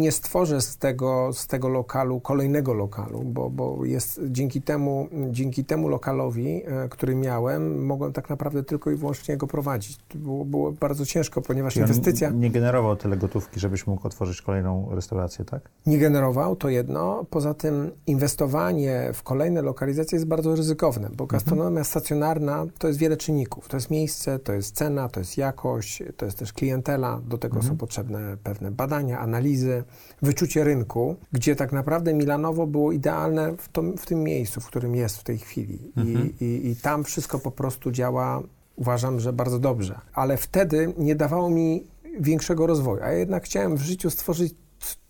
nie stworzę z tego, z tego lokalu kolejnego lokalu, bo, bo jest dzięki temu, dzięki temu lokalowi, e, który miałem, mogłem tak naprawdę tylko i wyłącznie go prowadzić. Było, było bardzo ciężko, ponieważ Czyli inwestycja nie generował tyle gotówki, żebyś mógł otworzyć kolejną restaurację, tak? nie generował, to jedno. Poza tym inwestowanie w kolejne lokalizacje jest bardzo ryzykowne, bo gastronomia stacjonarna to jest wiele czynników. To jest miejsce, to jest cena, to jest jakość, to jest też klientela. Do tego są potrzebne pewne badania, analizy, wyczucie rynku, gdzie tak naprawdę Milanowo było idealne w, to, w tym miejscu, w którym jest w tej chwili. I, i, I tam wszystko po prostu działa, uważam, że bardzo dobrze. Ale wtedy nie dawało mi większego rozwoju, a jednak chciałem w życiu stworzyć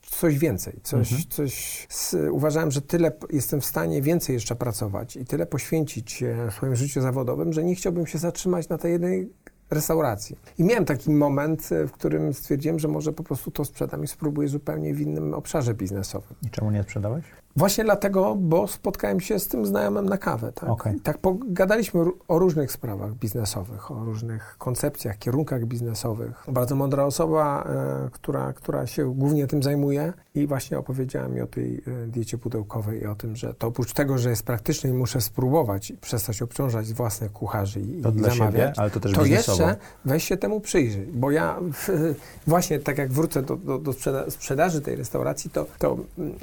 coś więcej, coś, coś z, uważałem, że tyle jestem w stanie więcej jeszcze pracować i tyle poświęcić e, w swoim życiu zawodowym, że nie chciałbym się zatrzymać na tej jednej restauracji. I miałem taki moment, e, w którym stwierdziłem, że może po prostu to sprzedam i spróbuję zupełnie w innym obszarze biznesowym. I czemu nie sprzedałeś? Właśnie dlatego, bo spotkałem się z tym znajomym na kawę. Tak. I tak pogadaliśmy o różnych sprawach biznesowych, o różnych koncepcjach, kierunkach biznesowych. Bardzo mądra osoba, e, która, która się głównie tym zajmuje i właśnie opowiedziała mi o tej e, diecie pudełkowej i o tym, że to oprócz tego, że jest praktyczne i muszę spróbować i przestać obciążać własnych kucharzy i, To i zamawiać, siebie, ale to też to biznesowo. jeszcze weź się temu przyjrzyj, bo ja w, właśnie tak jak wrócę do, do, do sprzeda- sprzedaży tej restauracji, to, to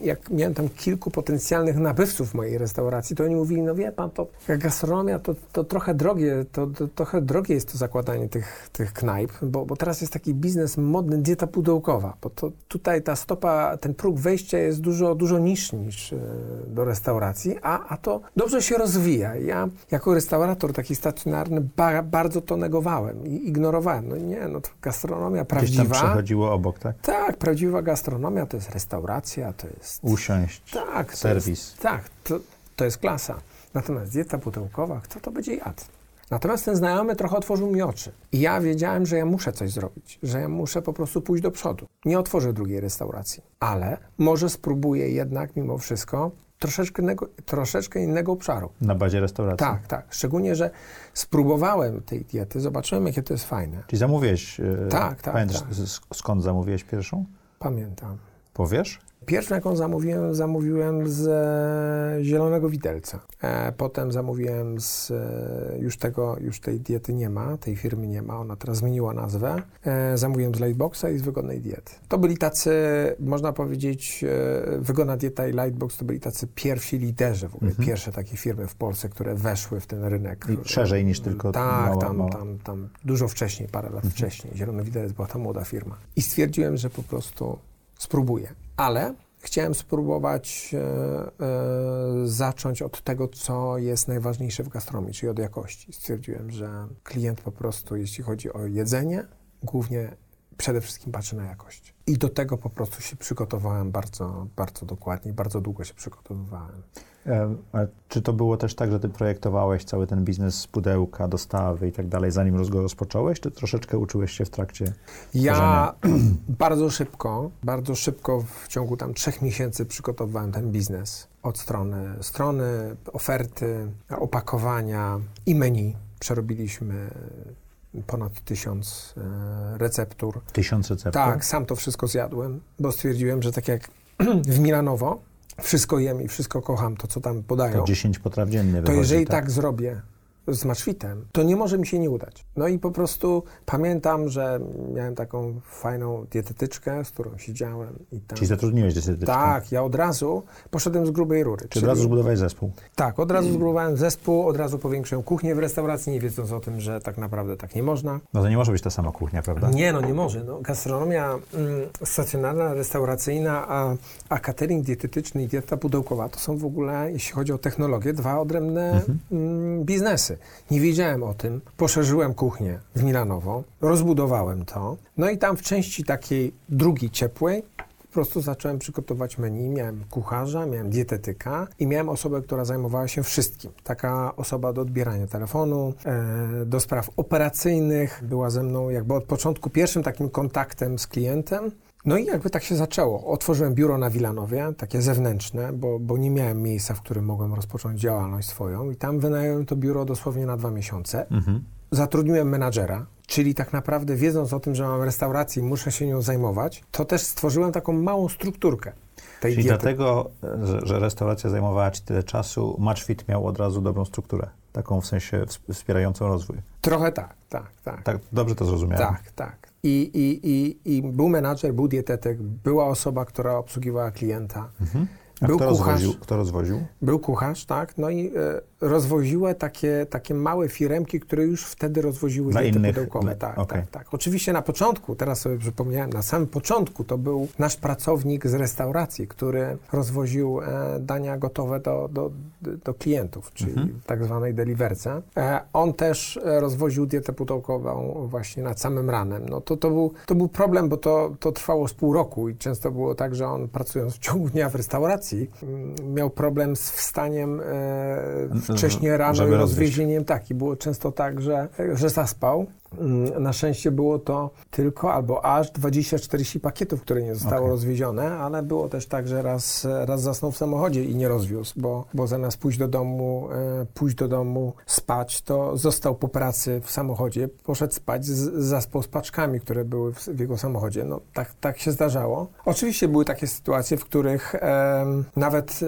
jak miałem tam kilku potencjalnych nabywców mojej restauracji, to oni mówili, no wie pan, to jak gastronomia, to, to trochę drogie, to, to trochę drogie jest to zakładanie tych, tych knajp, bo, bo teraz jest taki biznes modny, dieta pudełkowa, bo to tutaj ta stopa, ten próg wejścia jest dużo, dużo niższy niż e, do restauracji, a, a to dobrze się rozwija. Ja jako restaurator taki stacjonarny ba, bardzo to negowałem i ignorowałem. No nie, no to gastronomia Gdzieś tam prawdziwa. przechodziło obok, tak? Tak, prawdziwa gastronomia to jest restauracja, to jest... Usiąść, Tak, to serwis. Jest, tak, to, to jest klasa. Natomiast dieta pudełkowa, kto to będzie jadł? Natomiast ten znajomy trochę otworzył mi oczy. I ja wiedziałem, że ja muszę coś zrobić, że ja muszę po prostu pójść do przodu. Nie otworzę drugiej restauracji, ale może spróbuję jednak mimo wszystko troszeczkę, innego, troszeczkę innego obszaru. na bazie restauracji. Tak, tak. Szczególnie, że spróbowałem tej diety, zobaczyłem, jakie to jest fajne. Czyli zamówiłeś, e, Tak, tak, pamiętasz tak. skąd zamówiłeś pierwszą? Pamiętam. Powiesz? Pierwszą, jaką zamówiłem, zamówiłem z e, Zielonego Widelca. E, potem zamówiłem z, e, już tego, już tej diety nie ma, tej firmy nie ma, ona teraz zmieniła nazwę. Zamówiłem z Lightboxa i z Wygodnej Diety. To byli tacy, można powiedzieć, Wygodna Dieta i Lightbox to byli tacy pierwsi liderzy, w ogóle pierwsze takie firmy w Polsce, które weszły w ten rynek. I szerzej niż tylko Tak, mała, tam, mała. tam, tam dużo wcześniej, parę lat wcześniej. Zielony Widelec była ta młoda firma. I stwierdziłem, że po prostu spróbuję. Ale chciałem spróbować e, e, zacząć od tego, co jest najważniejsze w gastronomii, czyli od jakości. Stwierdziłem, że klient po prostu, jeśli chodzi o jedzenie, głównie przede wszystkim patrzy na jakość. I do tego po prostu się przygotowałem bardzo, bardzo dokładnie, bardzo długo się przygotowywałem. E, a czy to było też tak, że ty projektowałeś cały ten biznes z pudełka, dostawy i tak dalej, zanim go rozpocząłeś, czy troszeczkę uczyłeś się w trakcie? Ja bardzo szybko, bardzo szybko w ciągu tam trzech miesięcy przygotowywałem ten biznes od strony strony, oferty, opakowania i menu. Przerobiliśmy ponad tysiąc e, receptur. Tysiąc receptów? Tak, sam to wszystko zjadłem, bo stwierdziłem, że tak jak w Milanowo wszystko jem i wszystko kocham, to co tam podają, To 10 potraw dziennie to jeżeli tak zrobię z maczwitem, to nie może mi się nie udać. No i po prostu pamiętam, że miałem taką fajną dietetyczkę, z którą siedziałem i tam... Czyli zatrudniłeś dietetyczkę? Tak, ja od razu poszedłem z grubej rury. Czy od razu zbudowałeś zespół? Tak, od razu zbudowałem zespół, od razu powiększyłem kuchnię w restauracji, nie wiedząc o tym, że tak naprawdę tak nie można. No to nie może być ta sama kuchnia, prawda? Nie, no nie może. No, gastronomia mm, stacjonarna, restauracyjna, a, a catering dietetyczny i dieta pudełkowa to są w ogóle, jeśli chodzi o technologię, dwa odrębne mm, biznesy. Nie wiedziałem o tym. Poszerzyłem kuchnię w Milanowo, rozbudowałem to. No i tam w części takiej drugiej, ciepłej, po prostu zacząłem przygotować menu. Miałem kucharza, miałem dietetyka i miałem osobę, która zajmowała się wszystkim. Taka osoba do odbierania telefonu, e, do spraw operacyjnych. Była ze mną jakby od początku pierwszym takim kontaktem z klientem. No i jakby tak się zaczęło. Otworzyłem biuro na Wilanowie, takie zewnętrzne, bo, bo nie miałem miejsca, w którym mogłem rozpocząć działalność swoją i tam wynająłem to biuro dosłownie na dwa miesiące. Mhm. Zatrudniłem menadżera, czyli tak naprawdę wiedząc o tym, że mam restaurację i muszę się nią zajmować, to też stworzyłem taką małą strukturkę tej Czyli diety. dlatego, że, restauracja zajmowała ci tyle czasu, Matchfit miał od razu dobrą strukturę, taką w sensie ws- wspierającą rozwój. Trochę tak, tak, tak. Tak, dobrze to zrozumiałem? Tak, tak. I, i, i, I był menadżer, był dietetyk, była osoba, która obsługiwała klienta. Mhm. A Był kto kucharz. rozwoził? Kto rozwoził? Był kucharz, tak. No i rozwoziły takie, takie małe firemki, które już wtedy rozwoziły Dla diety innych- pudełkowe. dla- Tak, okej. tak, tak. Oczywiście na początku, teraz sobie przypomniałem, na samym początku to był nasz pracownik z restauracji, który rozwoził e, dania gotowe do, do, do klientów, czyli Mhm. tak zwanej deliverce. E, on też e, rozwoził dietę pudełkową właśnie nad samym ranem. No to, to, był, to był problem, bo to, to trwało z pół roku i często było tak, że on pracując w ciągu dnia w restauracji miał problem z wstaniem wcześniej rano i rozwiezieniem. Tak, i było często tak, że, że zaspał. Mm, Na szczęście było to tylko albo aż 20-40 pakietów, które nie zostały Okej. rozwiezione, ale było też tak, że raz, raz zasnął w samochodzie i nie rozwiózł, bo, bo zamiast pójść do domu, e, pójść do domu spać, to został po pracy w samochodzie, poszedł spać, z, zaspał z paczkami, które były w, w jego samochodzie. No tak, tak się zdarzało. Oczywiście były takie sytuacje, w których nawet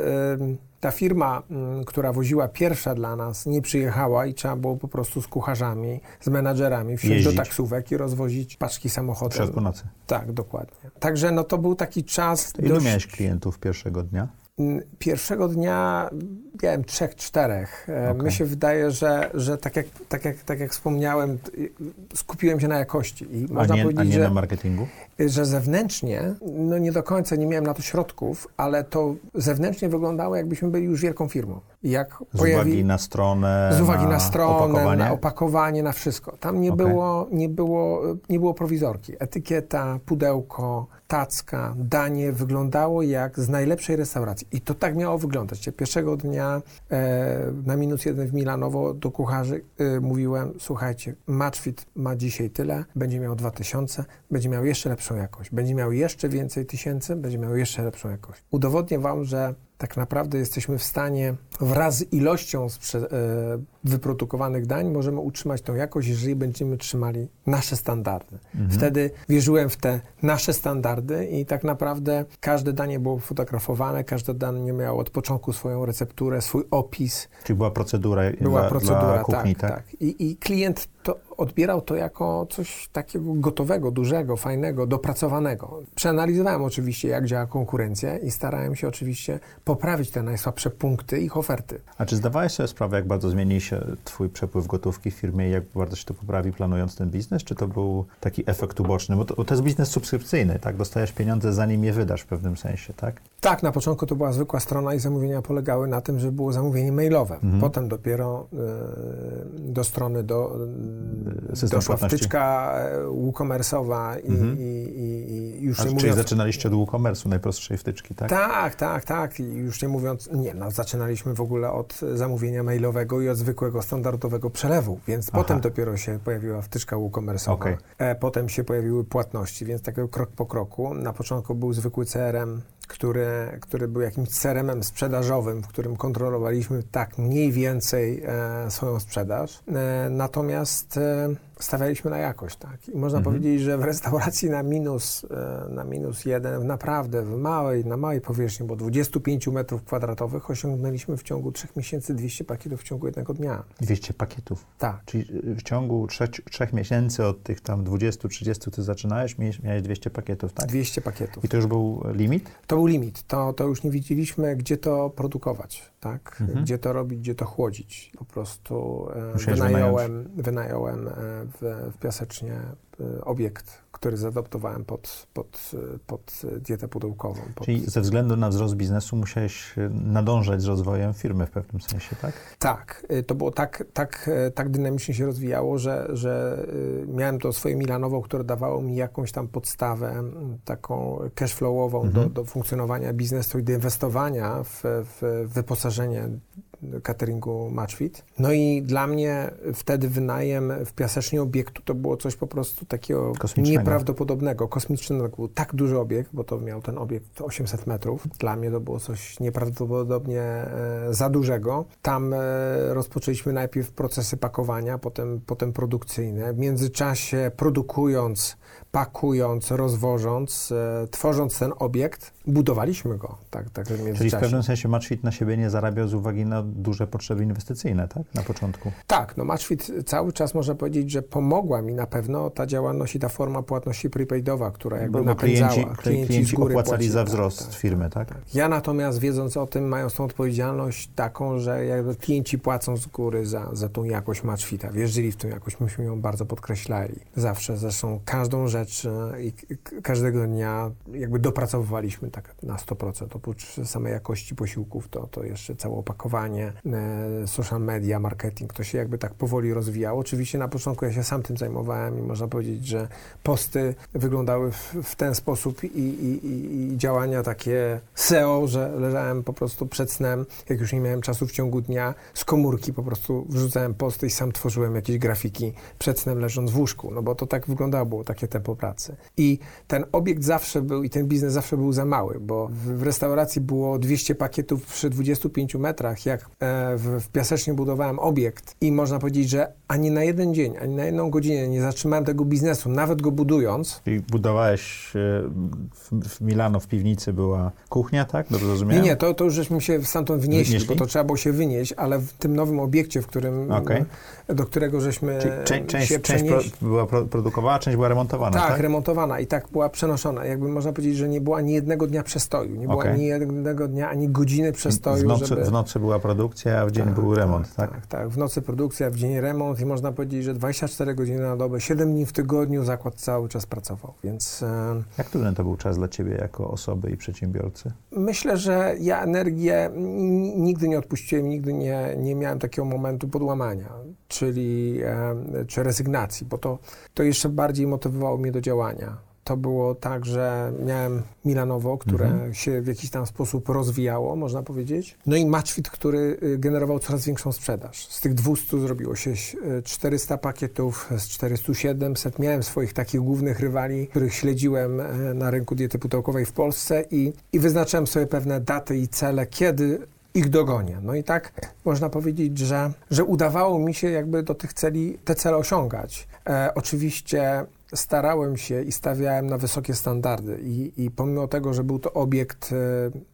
ta firma, mm, która woziła pierwsza dla nas, nie przyjechała i trzeba było po prostu z kucharzami, z menadżerami wsiąść Jeździć. do taksówek i rozwozić paczki W samochodem. środku nocy. Tak, dokładnie. Także no to był taki czas Ilu dość... miałeś klientów pierwszego dnia? Pierwszego dnia miałem trzech, czterech. E, Okej. Mi się wydaje, że, że tak, jak, tak, jak, tak jak wspomniałem, skupiłem się na jakości i A można nie, a powiedzieć, nie że na marketingu? że zewnętrznie, no nie do końca nie miałem na to środków, ale to zewnętrznie wyglądało, jakbyśmy byli już wielką firmą. Jak Z pojawi- uwagi na stronę, z uwagi na, stronę, opakowanie? na opakowanie, na wszystko. Tam nie, Okej. było, nie, było, nie było prowizorki. Etykieta, pudełko, tacka, danie wyglądało jak z najlepszej restauracji. I to tak miało wyglądać. Pierwszego dnia e, na minus jeden w Milanowo do kucharzy e, mówiłem, słuchajcie, Matchfit ma dzisiaj tyle, będzie miał 2000, będzie miał jeszcze lepszą jakość, będzie miał jeszcze więcej tysięcy, będzie miał jeszcze lepszą jakość. Udowodnię wam, że tak naprawdę jesteśmy w stanie wraz z ilością e, wyprodukowanych dań możemy utrzymać tą jakość, jeżeli będziemy trzymali nasze standardy. Wtedy wierzyłem w te nasze standardy i tak naprawdę każde danie było fotografowane, każde danie miało od początku swoją recepturę, swój opis, Czyli była procedura była dla, procedura, dla kuchni, tak, tak? tak. I, I klient to odbierał to jako coś takiego gotowego, dużego, fajnego, dopracowanego. Przeanalizowałem oczywiście, jak działa konkurencja i starałem się oczywiście poprawić te najsłabsze punkty ich oferty. A czy zdawałeś sobie sprawę, jak bardzo zmieni się twój przepływ gotówki w firmie i jak bardzo się to poprawi planując ten biznes? Czy to był taki efekt uboczny? Bo to, bo to jest biznes subskrypcyjny, tak? Dostajesz pieniądze zanim je wydasz w pewnym sensie, tak? Tak, na początku to była zwykła strona i zamówienia polegały na tym, że było zamówienie mailowe. Mhm. Potem dopiero e, do strony do, System doszła płatności. wtyczka e, WooCommerce'owa i, Mhm. i, i, i już A, nie czyli mówiąc... zaczynaliście od WooCommerce'u, najprostszej wtyczki, tak? Tak, tak, tak. I już nie mówiąc, nie, no, zaczynaliśmy w ogóle od zamówienia mailowego i od zwykłego, standardowego przelewu, więc Aha. potem dopiero się pojawiła wtyczka WooCommerce'owa. Okej. E, potem się pojawiły płatności, więc tak krok po kroku. Na początku był zwykły CRM, który, który był jakimś CRM-em sprzedażowym, w którym kontrolowaliśmy tak mniej więcej e, swoją sprzedaż. E, natomiast e, stawialiśmy na jakość, tak. I można Mhm. powiedzieć, że w restauracji na minus, e, na minus jeden, naprawdę w małej, na małej powierzchni, bo 25 metrów kwadratowych osiągnęliśmy w ciągu 3 miesięcy 200 pakietów w ciągu jednego dnia. 200 pakietów. Tak. Czyli w ciągu trzech, trzech miesięcy od tych tam 20-30 ty zaczynałeś, miałeś, miałeś 200 pakietów, tak? 200 pakietów. I to już był limit? To był limit. To, to już nie wiedzieliśmy, gdzie to produkować, tak? Mhm. Gdzie to robić, gdzie to chłodzić. Po prostu e, wynająłem, wynająłem e, w, w Piasecznie e, obiekt, który zaadoptowałem pod, pod, e, pod dietę pudełkową. Pod... Czyli ze względu na wzrost biznesu musiałeś e, nadążać z rozwojem firmy w pewnym sensie, tak? Tak, to było tak, tak, tak dynamicznie się rozwijało, że, że miałem to swoje Milanowo, które dawało mi jakąś tam podstawę taką cashflowową Mhm. do, do funkcjonowania biznesu i do inwestowania w, w wyposażenie cateringu Matchfit. No i dla mnie wtedy wynajem w Piasecznie obiektu to było coś po prostu takiego nieprawdopodobnego, kosmicznego. Był tak duży obiekt, bo to miał ten obiekt 800 metrów. Dla mnie to było coś nieprawdopodobnie e, za dużego. Tam e, rozpoczęliśmy najpierw procesy pakowania, potem, potem produkcyjne. W międzyczasie produkując, pakując, rozwożąc, e, tworząc ten obiekt, budowaliśmy go. Tak, tak w Czyli w pewnym sensie Matchfit na siebie nie zarabiał z uwagi na duże potrzeby inwestycyjne, tak? Na początku. Tak, no Matchfit cały czas można powiedzieć, że pomogła mi na pewno ta działalność i ta forma płatności prepaidowa, która jakby Bo, napędzała. klienci, klienci, z góry opłacali za tak, wzrost tak, firmy, tak? Ja natomiast wiedząc o tym, mając tą odpowiedzialność taką, że jakby klienci płacą z góry za, za tą jakość Matchfita, wierzyli w tą jakość, myśmy ją bardzo podkreślali. Zawsze, zresztą każdą rzecz e, i każdego dnia jakby dopracowywaliśmy tak na 100%. Oprócz samej jakości posiłków, to, to jeszcze całe opakowanie, e, social media, marketing, to się jakby tak powoli rozwijało. Oczywiście na początku ja się sam tym zajmowałem i można powiedzieć, że posty wyglądały w, w ten sposób i, i, i działania takie SEO, że leżałem po prostu przed snem, jak już nie miałem czasu w ciągu dnia, z komórki po prostu wrzucałem posty i sam tworzyłem jakieś grafiki przed snem leżąc w łóżku, no bo to tak wyglądało, było takie tempo pracy. I ten obiekt zawsze był i ten biznes zawsze był za mały, bo w, restauracji było 200 pakietów przy 25 metrach, jak e, w, Piasecznie budowałem obiekt i można powiedzieć, że ani na jeden dzień, ani na jedną godzinę nie zatrzymałem tego biznesu, nawet go budując, Czyli budowałeś e, w, Milano w piwnicy była kuchnia, tak? Dobrze Nie, rozumiałem? nie, to, to już żeśmy się stamtąd wnieśli, Wnieśli? bo to trzeba było się wynieść, ale w tym nowym obiekcie, w którym, Okej. do którego żeśmy Czyli część, się część pro, przenieśli. była pro, produkowana, część była remontowana, tak, tak? remontowana i tak była przenoszona. Jakby można powiedzieć, że nie było ani jednego dnia przestoju, nie było Okej. ani jednego dnia, ani godziny przestoju, w, nocy, żeby... w nocy była produkcja, a w dzień był remont, tak? Tak, tak. W nocy produkcja, w dzień remont i można powiedzieć, że 24 godziny na dobę, 7 dni w tygodniu zakład cały czas pracował, więc... Jak trudny to był czas dla ciebie jako osoby i przedsiębiorcy? Myślę, że ja energię nigdy nie odpuściłem, nigdy nie, nie miałem takiego momentu podłamania, czyli czy rezygnacji, bo to, to jeszcze bardziej motywowało mnie do działania. to było tak, że miałem Milanowo, które Mhm. się w jakiś tam sposób rozwijało, można powiedzieć. No i Matchfit, który y, generował coraz większą sprzedaż. Z tych 200 zrobiło się y, 400 pakietów, z 400 700. Miałem swoich takich głównych rywali, których śledziłem e, na rynku diety pudełkowej w Polsce i, i wyznaczyłem sobie pewne daty i cele, kiedy ich dogonię. No i tak można powiedzieć, że, że udawało mi się jakby do tych celi, te cele osiągać. E, oczywiście starałem się i stawiałem na wysokie standardy i, i pomimo tego, że był to obiekt, e,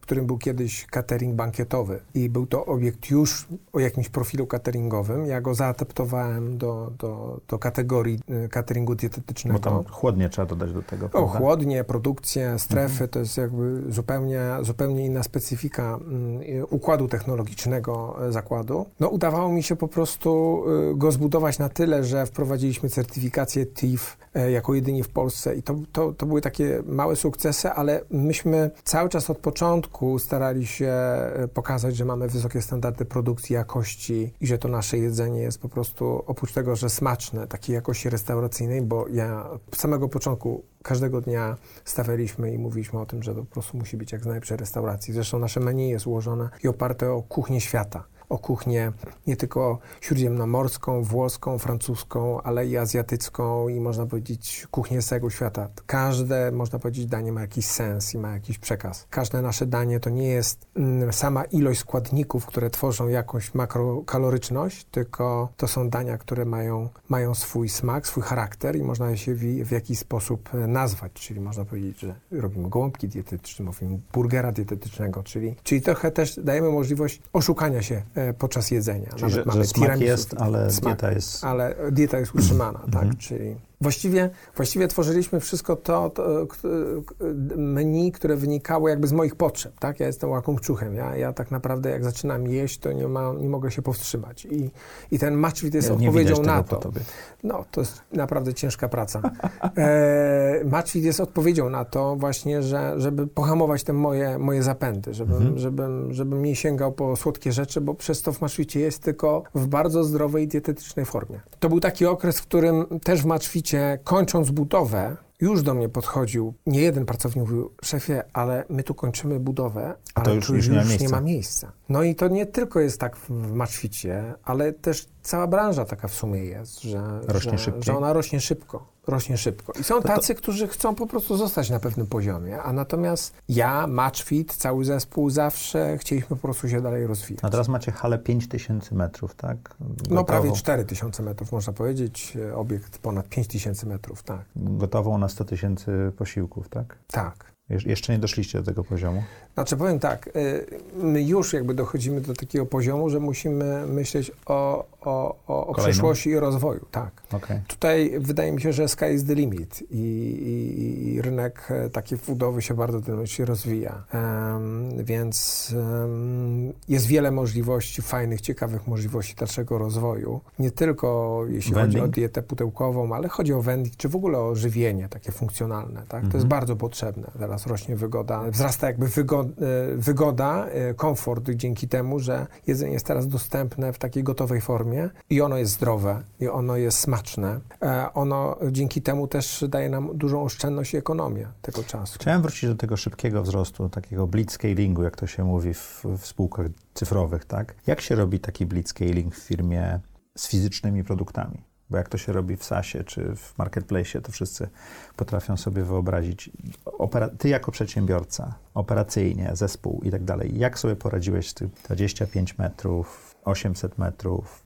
którym był kiedyś catering bankietowy i był to obiekt już o jakimś profilu cateringowym, ja go zaadaptowałem do, do, do kategorii e, cateringu dietetycznego. Bo tam chłodnie trzeba dodać do tego, O, prawda? chłodnie, produkcje, strefy to jest jakby zupełnie, zupełnie inna specyfika mm, układu technologicznego e, zakładu. No udawało mi się po prostu go zbudować na tyle, że wprowadziliśmy certyfikację TIF jako jedyni w Polsce i to, to, to były takie małe sukcesy, ale myśmy cały czas od początku starali się e, pokazać, że mamy wysokie standardy produkcji, jakości i że to nasze jedzenie jest po prostu oprócz tego, że smaczne, takiej jakości restauracyjnej, bo ja od samego początku każdego dnia stawialiśmy i mówiliśmy o tym, że to po prostu musi być jak z najlepszej restauracji. Zresztą nasze menu jest ułożone i oparte o kuchnię świata. O kuchnię nie tylko śródziemnomorską, włoską, francuską, ale i azjatycką i można powiedzieć kuchnię z całego świata. Każde, można powiedzieć, danie ma jakiś sens i ma jakiś przekaz. Każde nasze danie to nie jest mm, sama ilość składników, które tworzą jakąś makrokaloryczność, tylko to są dania, które mają, mają swój smak, swój charakter i można się w, w jakiś sposób e, nazwać. Czyli można powiedzieć, że robimy gołąbki dietetyczne, mówimy burgera dietetycznego, czyli, czyli trochę też dajemy możliwość oszukania się e, podczas jedzenia. Czyli, że, że smak jest, ale Smak. dieta jest... Ale dieta jest utrzymana, Mhm. tak, czyli właściwie, właściwie tworzyliśmy wszystko to, to menu, które wynikało jakby z moich potrzeb, tak, ja jestem łakomczuchem, ja, ja tak naprawdę jak zaczynam jeść, to nie, ma, nie mogę się powstrzymać i, i ten matchfit jest nie odpowiedzią na to. No, to jest naprawdę ciężka praca. E, Matchfit jest odpowiedzią na to właśnie, że, żeby pohamować te moje, moje zapędy, żebym, Mhm. żebym, żebym nie sięgał po słodkie rzeczy, bo przez to w Matchficie jest tylko w bardzo zdrowej, dietetycznej formie. To był taki okres, w którym też w Matchficie, kończąc budowę, już do mnie podchodził nie jeden pracownik, mówił, szefie, ale my tu kończymy budowę, A to ale już- już nie ma miejsca. nie ma miejsca. No i to nie tylko jest tak w, Matchficie, ale też cała branża taka w sumie jest, że, Rośnie że, szybciej. że ona rośnie szybko. Rośnie szybko. I są tacy, którzy chcą po prostu zostać na pewnym poziomie, a natomiast ja, Matchfit, cały zespół zawsze chcieliśmy po prostu się dalej rozwijać. A teraz macie halę 5000 metrów, tak? No Gotową- prawie 4000 metrów, można powiedzieć. Obiekt ponad 5000 metrów, tak. Gotową na 100 tysięcy posiłków, tak? Tak. Jesz- Jeszcze nie doszliście do tego poziomu? Znaczy powiem tak, y, my już jakby dochodzimy do takiego poziomu, że musimy myśleć o, o, o, o przyszłości i rozwoju, tak. Okej. Tutaj wydaje mi się, że sky is the limit i, i, i rynek e, takiej budowy się bardzo dynamicznie rozwija. Em, więc em, jest wiele możliwości, fajnych, ciekawych możliwości dalszego rozwoju. Nie tylko jeśli chodzi o dietę pudełkową, ale chodzi o wending, czy w ogóle o żywienie takie funkcjonalne. Tak? To Mhm. jest bardzo potrzebne. Teraz rośnie wygoda, wzrasta jakby e, wygoda, e, komfort dzięki temu, że jedzenie jest teraz dostępne w takiej gotowej formie i ono jest zdrowe, i ono jest smaczne. E, Ono dzięki temu też daje nam dużą oszczędność i ekonomię tego czasu. Chciałem wrócić do tego szybkiego wzrostu, takiego blitzscalingu, jak to się mówi w, w spółkach cyfrowych, tak? Jak się robi taki blitzscaling w firmie z fizycznymi produktami? Bo jak to się robi w SaaSie czy w marketplace, to wszyscy potrafią sobie wyobrazić. Opera- ty jako przedsiębiorca, operacyjnie, zespół i tak dalej, jak sobie poradziłeś z tym 25 metrów, 800 metrów,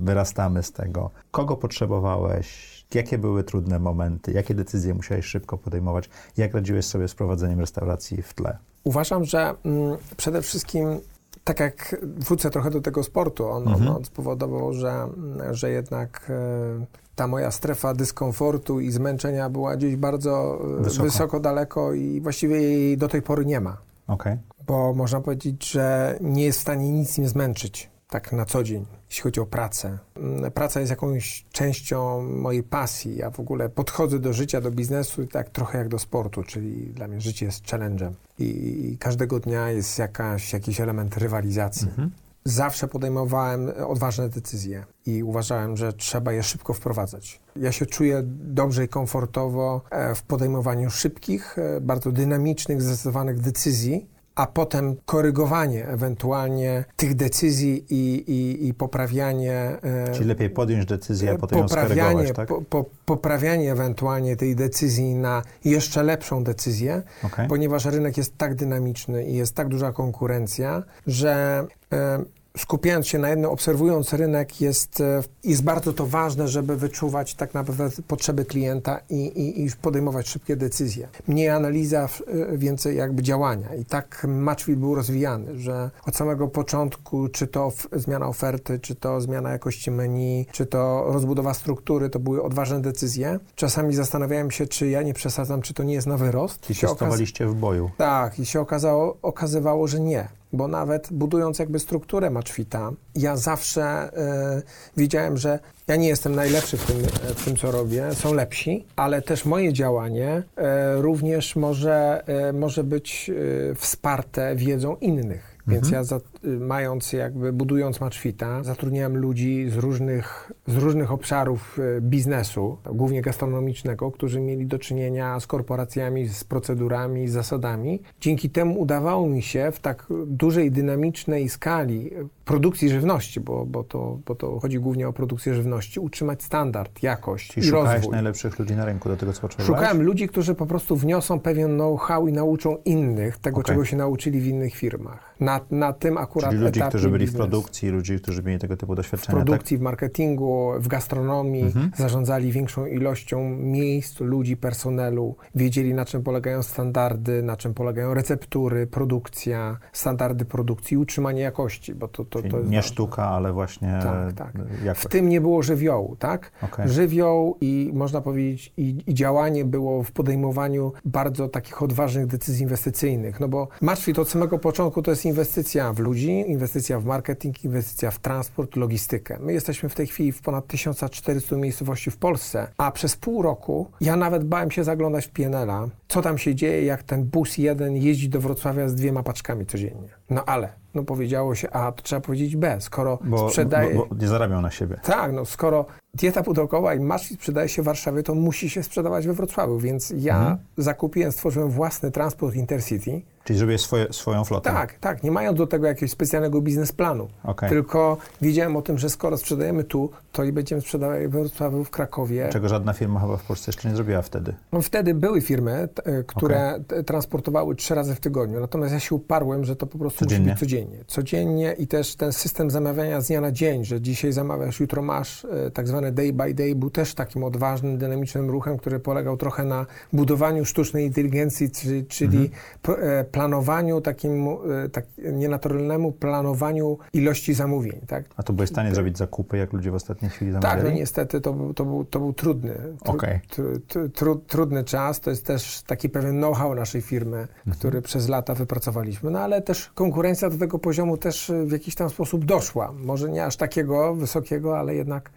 wyrastamy z tego. Kogo potrzebowałeś? Jakie były trudne momenty? Jakie decyzje musiałeś szybko podejmować? Jak radziłeś sobie z prowadzeniem restauracji w tle? Uważam, że mm, przede wszystkim tak jak wrócę trochę do tego sportu, on, Mhm. on spowodował, że, mm, że jednak e, ta moja strefa dyskomfortu i zmęczenia była gdzieś bardzo e, Wysoko. wysoko, daleko i właściwie jej do tej pory nie ma. Okej. Bo można powiedzieć, że nie jest w stanie nic mnie zmęczyć tak na co dzień, jeśli chodzi o pracę. Mm, Praca jest jakąś częścią mojej pasji. Ja w ogóle podchodzę do życia, do biznesu tak trochę jak do sportu, czyli dla mnie życie jest challenge'em i, i każdego dnia jest jakaś, jakiś element rywalizacji. Mhm. zawsze podejmowałem odważne decyzje i uważałem, że trzeba je szybko wprowadzać. Ja się czuję dobrze i komfortowo e, w podejmowaniu szybkich, e, bardzo dynamicznych, zdecydowanych decyzji, a potem korygowanie ewentualnie tych decyzji i, i, i poprawianie. e, Czyli lepiej podjąć decyzję, a potem ją poprawianie, skorygować, tak? po, po, poprawianie ewentualnie tej decyzji na jeszcze lepszą decyzję, Okej. ponieważ rynek jest tak dynamiczny i jest tak duża konkurencja, że e, skupiając się na jednym, obserwując rynek, jest, e, jest bardzo to ważne, żeby wyczuwać tak naprawdę potrzeby klienta i, i, i podejmować szybkie decyzje. Mniej analiza, e, więcej jakby działania. I tak Matchfit był rozwijany, że od samego początku, czy to zmiana oferty, czy to zmiana jakości menu, czy to rozbudowa struktury, to były odważne decyzje. Czasami zastanawiałem się, czy ja nie przesadzam, czy to nie jest na wyrost. I Się testowaliście w boju. tak, i się okazało, okazywało, że nie. Bo nawet budując jakby strukturę Matchfita, ja zawsze e, wiedziałem, że ja nie jestem najlepszy w tym, e, w tym, co robię, są lepsi, ale też moje działanie e, również może, e, może być e, wsparte wiedzą innych. Więc ja za, y, mając jakby, budując Matchfita, zatrudniałem ludzi z różnych, z różnych obszarów y, biznesu, głównie gastronomicznego, którzy mieli do czynienia z korporacjami, z procedurami, z zasadami. Dzięki temu udawało mi się w tak dużej, dynamicznej skali y, produkcji żywności, bo, bo, to, bo to chodzi głównie o produkcję żywności, utrzymać standard, jakość Czyli i szukałeś rozwój. najlepszych ludzi na rynku do tego, co potrzebowałeś? Szukałem ludzi, którzy po prostu wniosą pewien know-how i nauczą innych tego, Okej. czego się nauczyli w innych firmach. Na, na tym akurat Czyli ludzi, którzy byli w produkcji, ludzi, którzy mieli tego typu W doświadczenia, tak? produkcji, w marketingu, w gastronomii, Mhm. zarządzali większą ilością miejsc, ludzi, personelu, wiedzieli na czym polegają standardy, na czym polegają receptury, produkcja, standardy produkcji i utrzymanie jakości, bo to, to, to nie ważne. sztuka, ale właśnie Tak, tak. jakość. W tym nie było żywiołu, tak? Okej. Żywioł i można powiedzieć i, i działanie było w podejmowaniu bardzo takich odważnych decyzji inwestycyjnych, no bo Matchfit od samego początku to jest inwestycja w ludzi, inwestycja w marketing, inwestycja w transport, logistykę. My jesteśmy w tej chwili w ponad 1400 miejscowości w Polsce, a przez pół roku ja nawet bałem się zaglądać w PNL-a, co tam się dzieje, jak ten bus jeden jeździ do Wrocławia z dwiema paczkami codziennie. No ale, no powiedziało się A, to trzeba powiedzieć B, skoro Bo, sprzedaje... bo, bo nie zarabiał na siebie. Tak, no skoro dieta pudełkowa i Matchfit sprzedaje się w Warszawie, to musi się sprzedawać we Wrocławiu, więc ja Mhm. zakupiłem, stworzyłem własny transport Intercity. Czyli zrobiłeś swoje, swoją flotę. Tak, tak, nie mając do tego jakiegoś specjalnego biznesplanu. Okej. Tylko wiedziałem o tym, że skoro sprzedajemy tu, to i będziemy sprzedawać we Wrocławiu, w Krakowie. Czego żadna firma chyba w Polsce jeszcze nie zrobiła wtedy. No, wtedy były firmy, e, które t, transportowały trzy razy w tygodniu, natomiast ja się uparłem, że to po prostu Codziennie. musi być codziennie. Codziennie i też ten system zamawiania z dnia na dzień, że dzisiaj zamawiasz, jutro masz, e, tak zwane day by day, był też takim odważnym, dynamicznym ruchem, który polegał trochę na budowaniu sztucznej inteligencji, czy, czyli pro- e, planowaniu takim, tak, nienaturalnemu planowaniu ilości zamówień, tak? A to byłeś w stanie zrobić zakupy, jak ludzie w ostatniej chwili Tak, no zamawiali? niestety to był, to był, to był trudny, tru, Okej. tru, tru, tru, trudny czas. To jest też taki pewien know-how naszej firmy, Mhm. który przez lata wypracowaliśmy. No ale też konkurencja do tego poziomu też y, w jakiś tam sposób doszła. Może nie aż takiego wysokiego, ale jednak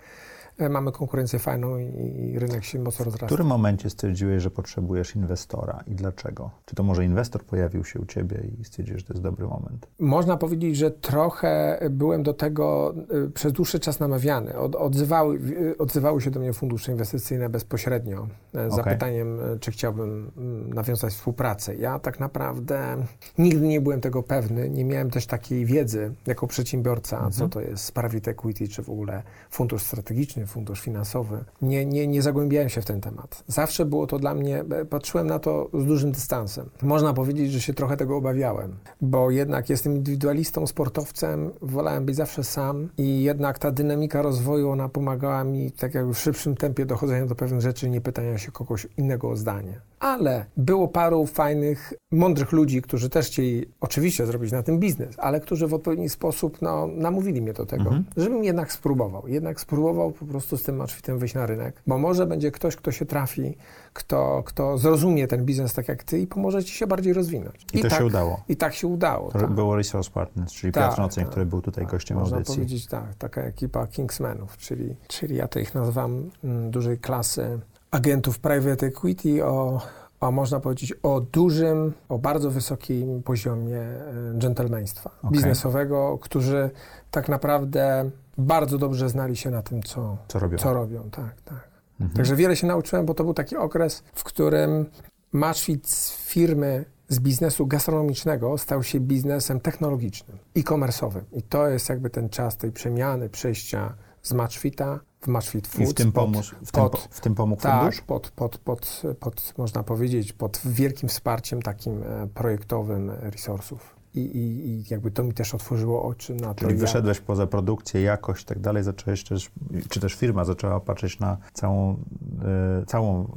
mamy konkurencję fajną i, rynek się mocno W rozrasta. którym momencie stwierdziłeś, że potrzebujesz inwestora i dlaczego? Czy to może inwestor pojawił się u ciebie i stwierdziłeś, że to jest dobry moment? Można powiedzieć, że trochę byłem do tego y, przez dłuższy czas namawiany. Od, odzywały, y, odzywały się do mnie fundusze inwestycyjne bezpośrednio e, z zapytaniem, e, czy chciałbym mm, nawiązać współpracę. Ja tak naprawdę nigdy nie byłem tego pewny, nie miałem też takiej wiedzy jako przedsiębiorca, co to jest private equity, czy w ogóle fundusz strategiczny, fundusz finansowy. Nie, nie, nie zagłębiałem się w ten temat. Zawsze było to dla mnie, e, patrzyłem na to z dużym dystansem. Można powiedzieć, że się trochę tego obawiałem, bo jednak jestem indywidualistą, sportowcem, wolałem być zawsze sam i jednak ta dynamika rozwoju, ona pomagała mi tak jakby w szybszym tempie dochodzenia do pewnych rzeczy, nie pytania się kogoś innego o zdanie. Ale było paru fajnych, mądrych ludzi, którzy też chcieli oczywiście zrobić na tym biznes, ale którzy w odpowiedni sposób no, namówili mnie do tego, żebym jednak spróbował. Jednak spróbował po prostu z tym matchfitem wyjść na rynek, bo może będzie ktoś, kto się trafi, kto, kto zrozumie ten biznes tak jak ty i pomoże ci się bardziej rozwinąć. I to tak, się udało. I tak się udało. To tak. było Resource Partners, czyli Tak, Piotr Noceń, tak, który był tutaj gościem Można audycji. powiedzieć tak, taka ekipa Kingsmenów, czyli, czyli ja to ich nazywam mm, dużej klasy agentów private equity o, a można powiedzieć o dużym, o bardzo wysokim poziomie e, dżentelmeństwa Okej. biznesowego, którzy tak naprawdę bardzo dobrze znali się na tym, co, Co robią? co robią. Tak, tak. Mhm. Także wiele się nauczyłem, bo to był taki okres, w którym Maszwit z firmy, z biznesu gastronomicznego stał się biznesem technologicznym, e-commerce'owym. I to jest jakby ten czas tej przemiany, przejścia z Matchfita w Matchfit Foods. I w tym, pod- pomóż, w tym, po, pod- w tym pomógł tak, fundusz? pod, pod, pod, pod, można powiedzieć, pod wielkim wsparciem takim e, projektowym resursów. I, i, I jakby to mi też otworzyło oczy na to, Czyli wyszedłeś poza produkcję, jakość i tak dalej, zacząłeś też, czy też firma zaczęła patrzeć na całą, e, całą,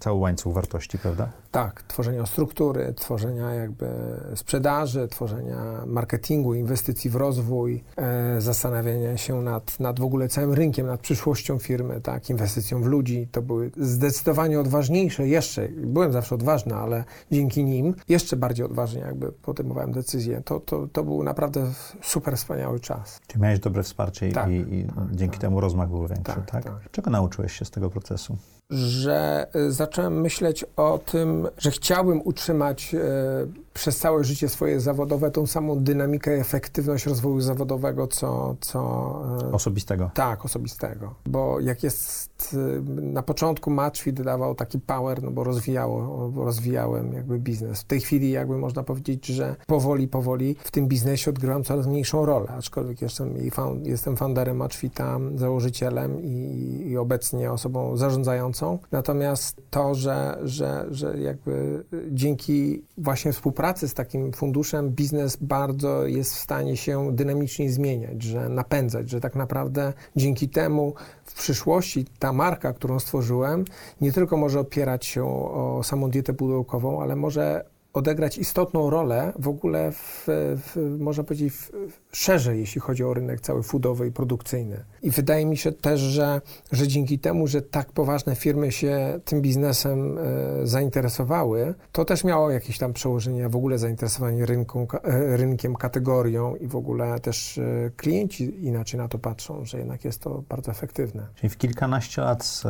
cały łańcuch wartości, prawda? Tak, tworzenia struktury, tworzenia jakby sprzedaży, tworzenia marketingu, inwestycji w rozwój, e, zastanawiania się nad, nad w ogóle całym rynkiem, nad przyszłością firmy, tak, inwestycją w ludzi. To były zdecydowanie odważniejsze jeszcze. Byłem zawsze odważny, ale dzięki nim jeszcze bardziej odważnie jakby podejmowałem decyzje. To, to, to był naprawdę super wspaniały czas. Czy miałeś dobre wsparcie i- Tak, i, i tak, dzięki tak. temu rozmach był większy, tak, Tak, tak. Czego nauczyłeś się z tego procesu? Że y, zacząłem myśleć o tym, że chciałbym utrzymać y, przez całe życie swoje zawodowe tą samą dynamikę i efektywność rozwoju zawodowego, co, co y, Osobistego. tak, osobistego. Bo jak jest na początku Matchfit dawał taki power, no bo rozwijało, rozwijałem jakby biznes. W tej chwili jakby można powiedzieć, że powoli, powoli w tym biznesie odgrywam coraz mniejszą rolę, aczkolwiek jestem, jestem founderem Matchfita, założycielem i, i obecnie osobą zarządzającą. Natomiast to, że, że, że jakby dzięki właśnie współpracy z takim funduszem biznes bardzo jest w stanie się dynamicznie zmieniać, że napędzać, że tak naprawdę dzięki temu w przyszłości ta marka, którą stworzyłem, nie tylko może opierać się o samą dietę pudełkową, ale może odegrać istotną rolę w ogóle, w, w, można powiedzieć, w, szerzej, jeśli chodzi o rynek cały foodowy i produkcyjny. I wydaje mi się też, że, że dzięki temu, że tak poważne firmy się tym biznesem e, zainteresowały, to też miało jakieś tam przełożenie w ogóle zainteresowanie rynką, ka- e, rynkiem, kategorią i w ogóle też e, klienci inaczej na to patrzą, że jednak jest to bardzo efektywne. Czyli w kilkanaście lat z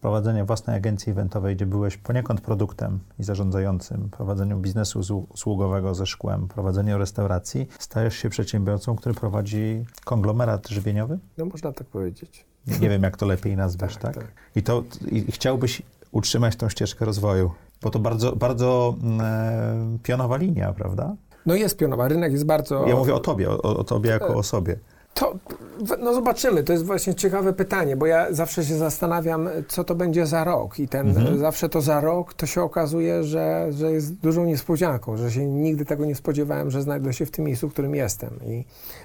prowadzenia własnej agencji eventowej, gdzie byłeś poniekąd produktem i zarządzającym, prowadzeniu biznesu usługowego ze szkłem, prowadzeniu restauracji, stajesz się przedsiębiorcą, który prowadzi konglomerat żywieniowy? No można tak powiedzieć. Nie wiem, jak to lepiej nazwać, tak? Tak, tak. I to i chciałbyś utrzymać tą ścieżkę rozwoju, bo to bardzo, bardzo mm, e, pionowa linia, prawda? No jest pionowa, rynek jest bardzo... Ja mówię o tobie, o, o tobie jako o sobie. To, no zobaczymy, to jest właśnie ciekawe pytanie, bo ja zawsze się zastanawiam, co to będzie za rok i ten, Mhm. zawsze to za rok, to się okazuje, że, że jest dużą niespodzianką, że się nigdy tego nie spodziewałem, że znajdę się w tym miejscu, w którym jestem i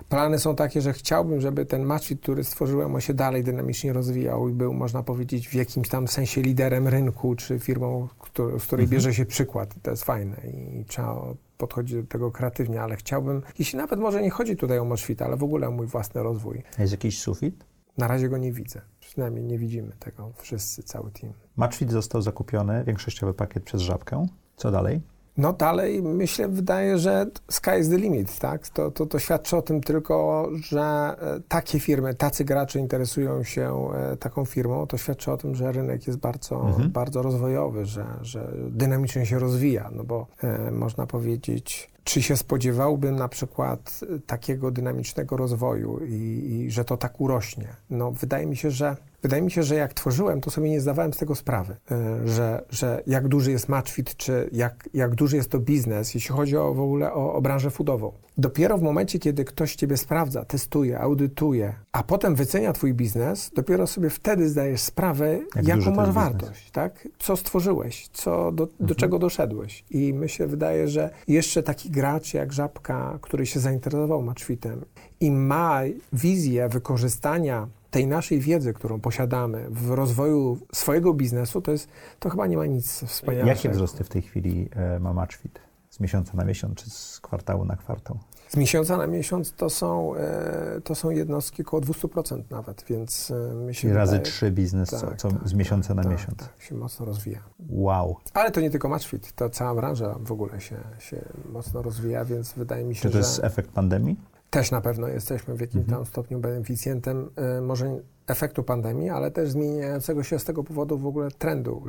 plany są takie, że chciałbym, żeby ten matchfit, który stworzyłem, on się dalej dynamicznie rozwijał i był, można powiedzieć, w jakimś tam sensie liderem rynku, czy firmą, który, z której bierze się przykład. To jest fajne i trzeba podchodzić do tego kreatywnie, ale chciałbym, jeśli nawet może nie chodzi tutaj o Moszwita, ale w ogóle o mój własny rozwój. Jest jakiś sufit? Na razie go nie widzę. Przynajmniej nie widzimy tego wszyscy, cały team. Matchfit został zakupiony, większościowy pakiet przez Żabkę. Co dalej? No dalej myślę, wydaje, że sky is the limit, tak? To, to, to świadczy o tym tylko, że e, takie firmy, tacy gracze interesują się e, taką firmą, to świadczy o tym, że rynek jest bardzo, Mhm. bardzo rozwojowy, że, że dynamicznie się rozwija, no bo e, można powiedzieć, czy się spodziewałbym na przykład e, takiego dynamicznego rozwoju i, i że to tak urośnie? No wydaje mi się, że Wydaje mi się, że jak tworzyłem, to sobie nie zdawałem z tego sprawy, y, że, że jak duży jest matchfit, czy jak, jak duży jest to biznes, jeśli chodzi o, w ogóle o, o branżę foodową. Dopiero w momencie, kiedy ktoś ciebie sprawdza, testuje, audytuje, a potem wycenia twój biznes, dopiero sobie wtedy zdajesz sprawę, Jak jaką masz wartość, tak? Co stworzyłeś, co, do, Mhm. do czego doszedłeś. I mi się wydaje, że jeszcze taki gracz jak Żabka, który się zainteresował matchfitem i ma wizję wykorzystania tej naszej wiedzy, którą posiadamy w rozwoju swojego biznesu, to jest, to chyba nie ma nic wspaniałego. Jakie wzrosty w tej chwili e, ma Matchfit? Z miesiąca na miesiąc, czy z kwartału na kwartał? Z miesiąca na miesiąc to są, e, to są jednostki około 200% nawet, więc e, się Czyli razy wydaje- trzy biznes co, Tak, co tak, z miesiąca tak, na tak, miesiąc. Tak, się mocno rozwija. Wow. Ale to nie tylko Matchfit, to cała branża w ogóle się, się mocno rozwija, więc wydaje mi się, Czy to że... jest efekt pandemii? Też na pewno jesteśmy w jakimś Mhm. tam stopniu beneficjentem y, może efektu pandemii, ale też zmieniającego się z tego powodu w ogóle trendu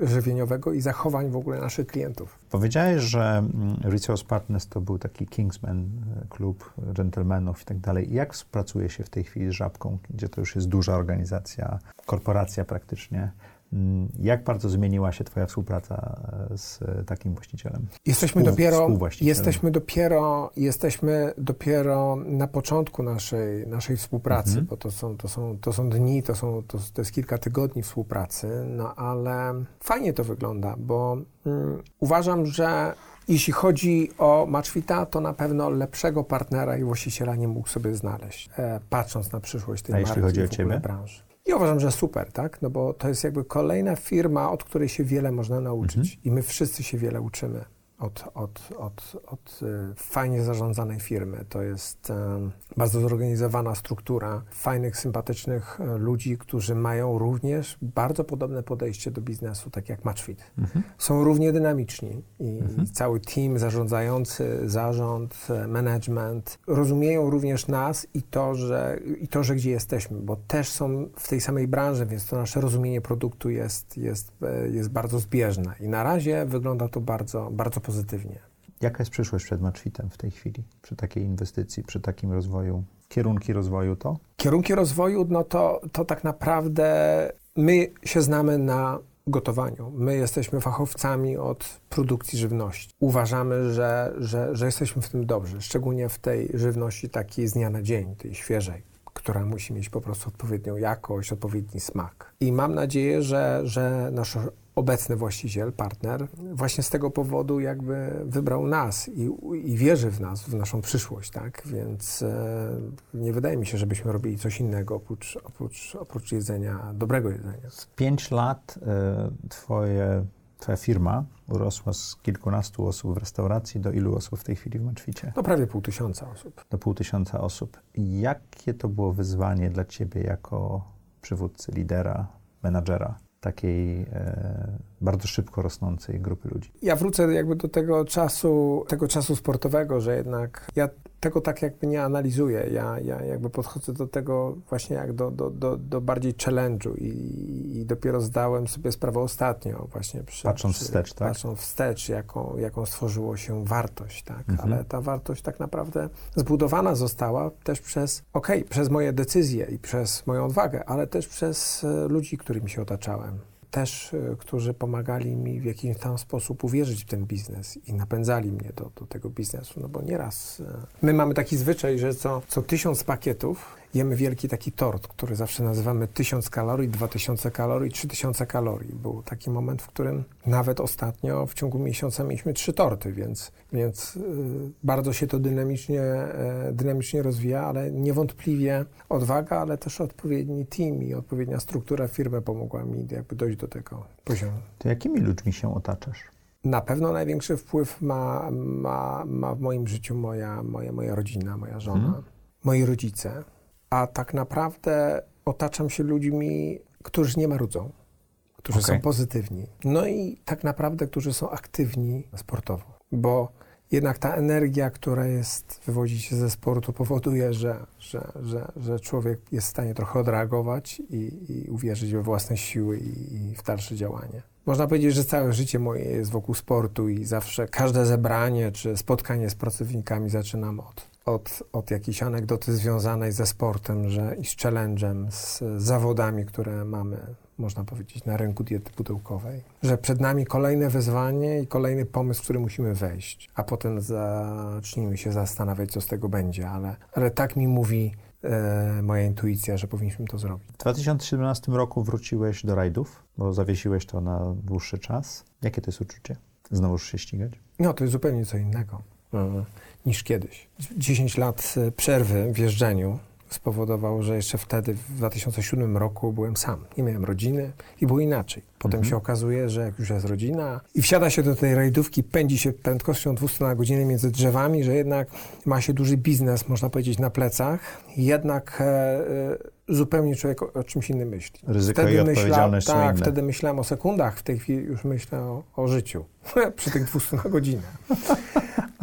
żywieniowego- i zachowań w ogóle naszych klientów. Powiedziałeś, że mm, Resource Partners to był taki Kingsman, e, klub dżentelmenów i tak dalej. Jak współpracuje się w tej chwili z Żabką, gdzie to już jest duża organizacja, korporacja praktycznie? Mm, Jak bardzo zmieniła się Twoja współpraca e, z e, takim właścicielem? Jesteśmy Współ- dopiero, jesteśmy dopiero, jesteśmy dopiero na początku naszej, naszej współpracy, Mhm. bo to są, to, są, to są dni, to, są, to, to jest kilka tygodni współpracy, no ale fajnie to wygląda, bo mm, uważam, że jeśli chodzi o Matchfita, to na pewno lepszego partnera i właściciela nie mógł sobie znaleźć, e, patrząc na przyszłość tej A jeśli marki chodzi i o ciebie? branży. I uważam, że super, tak? No bo to jest jakby kolejna firma, od której się wiele można nauczyć. I my wszyscy się wiele uczymy od, od, od, od e, fajnie zarządzanej firmy. To jest em, bardzo zorganizowana struktura fajnych, sympatycznych e, ludzi, którzy mają również bardzo podobne podejście do biznesu, tak jak Matchfit. Są równie dynamiczni i cały team zarządzający, zarząd, management rozumieją również nas i to, że, i to, że gdzie jesteśmy, bo też są w tej samej branży, więc to nasze rozumienie produktu jest, jest, jest bardzo zbieżne. I na razie wygląda to bardzo, bardzo pozytywnie. Jaka jest przyszłość przed Matchfitem w tej chwili, przy takiej inwestycji, przy takim rozwoju? Kierunki rozwoju to? Kierunki rozwoju, no to, to tak naprawdę my się znamy na gotowaniu. My jesteśmy fachowcami od produkcji żywności. Uważamy, że, że, że jesteśmy w tym dobrzy, szczególnie w tej żywności takiej z dnia na dzień, tej świeżej, która musi mieć po prostu odpowiednią jakość, odpowiedni smak. I mam nadzieję, że, że nasz obecny właściciel, partner, właśnie z tego powodu jakby wybrał nas i, i wierzy w nas, w naszą przyszłość, tak? Więc e, nie wydaje mi się, żebyśmy robili coś innego oprócz, oprócz, oprócz jedzenia, dobrego jedzenia. Pięć lat y, twoje, twoja firma urosła z kilkunastu osób w restauracji do ilu osób w tej chwili w Matchficie? No prawie pół tysiąca osób. Do pół tysiąca osób. Jakie to było wyzwanie dla ciebie jako przywódcy, lidera, menadżera takiej e, bardzo szybko rosnącej grupy ludzi? Ja wrócę jakby do tego czasu, tego czasu sportowego, że jednak ja tego tak jakby nie analizuję. Ja, ja jakby podchodzę do tego właśnie jak do, do, do, do bardziej challenge'u i, i dopiero zdałem sobie sprawę ostatnio właśnie przy, Patrząc przy, wstecz, tak? Patrząc wstecz, jaką, jaką stworzyło się wartość, tak? Mhm. Ale ta wartość tak naprawdę zbudowana została też przez, okej, przez moje decyzje i przez moją odwagę, ale też przez e, ludzi, którymi się otaczałem też, e, którzy pomagali mi w jakiś tam sposób uwierzyć w ten biznes i napędzali mnie do, do tego biznesu, no bo nieraz... e, My mamy taki zwyczaj, że co, co tysiąc pakietów jemy wielki taki tort, który zawsze nazywamy tysiąc kalorii, dwa tysiące kalorii, trzy tysiące kalorii. Był taki moment, w którym nawet ostatnio w ciągu miesiąca mieliśmy trzy torty, więc, więc y, bardzo się to dynamicznie, e, dynamicznie rozwija, ale niewątpliwie odwaga, ale też odpowiedni team i odpowiednia struktura firmy pomogła mi jakby dojść do tego poziomu. To jakimi ludźmi się otaczasz? Na pewno największy wpływ ma, ma, ma w moim życiu moja, moja, moja rodzina, moja żona, Mhm. moi rodzice, a tak naprawdę otaczam się ludźmi, którzy nie marudzą, którzy Okej. są pozytywni, no i tak naprawdę, którzy są aktywni sportowo, bo jednak ta energia, która jest, wywodzi się ze sportu, powoduje, że, że, że, że człowiek jest w stanie trochę odreagować i, i uwierzyć we własne siły i, i w dalsze działanie. Można powiedzieć, że całe życie moje jest wokół sportu i zawsze każde zebranie czy spotkanie z pracownikami zaczynam od, od, od jakiejś anegdoty związanej ze sportem że, i z challenge'em, z zawodami, które mamy, można powiedzieć, na rynku diety pudełkowej. Że przed nami kolejne wyzwanie i kolejny pomysł, w który musimy wejść, a potem zacznijmy się zastanawiać, co z tego będzie, ale, ale tak mi mówi e, moja intuicja, że powinniśmy to zrobić. W 2017 roku wróciłeś do rajdów, bo zawiesiłeś to na dłuższy czas. Jakie to jest uczucie? Znowuż się ścigać? No, to jest zupełnie co innego e, niż kiedyś. 10 lat e, przerwy w jeżdżeniu spowodowało, że jeszcze wtedy, w 2007 roku byłem sam. Nie miałem rodziny i było inaczej. Potem Mhm. się okazuje, że jak już jest rodzina i wsiada się do tej rajdówki, pędzi się prędkością 200 na godzinę między drzewami, że jednak ma się duży biznes, można powiedzieć, na plecach. Jednak e, e, zupełnie człowiek o, o czymś innym myśli. Ryzyko i odpowiedzialność tak, wtedy myślałem o sekundach, w tej chwili już myślę o, o życiu przy tych 200 na godzinę.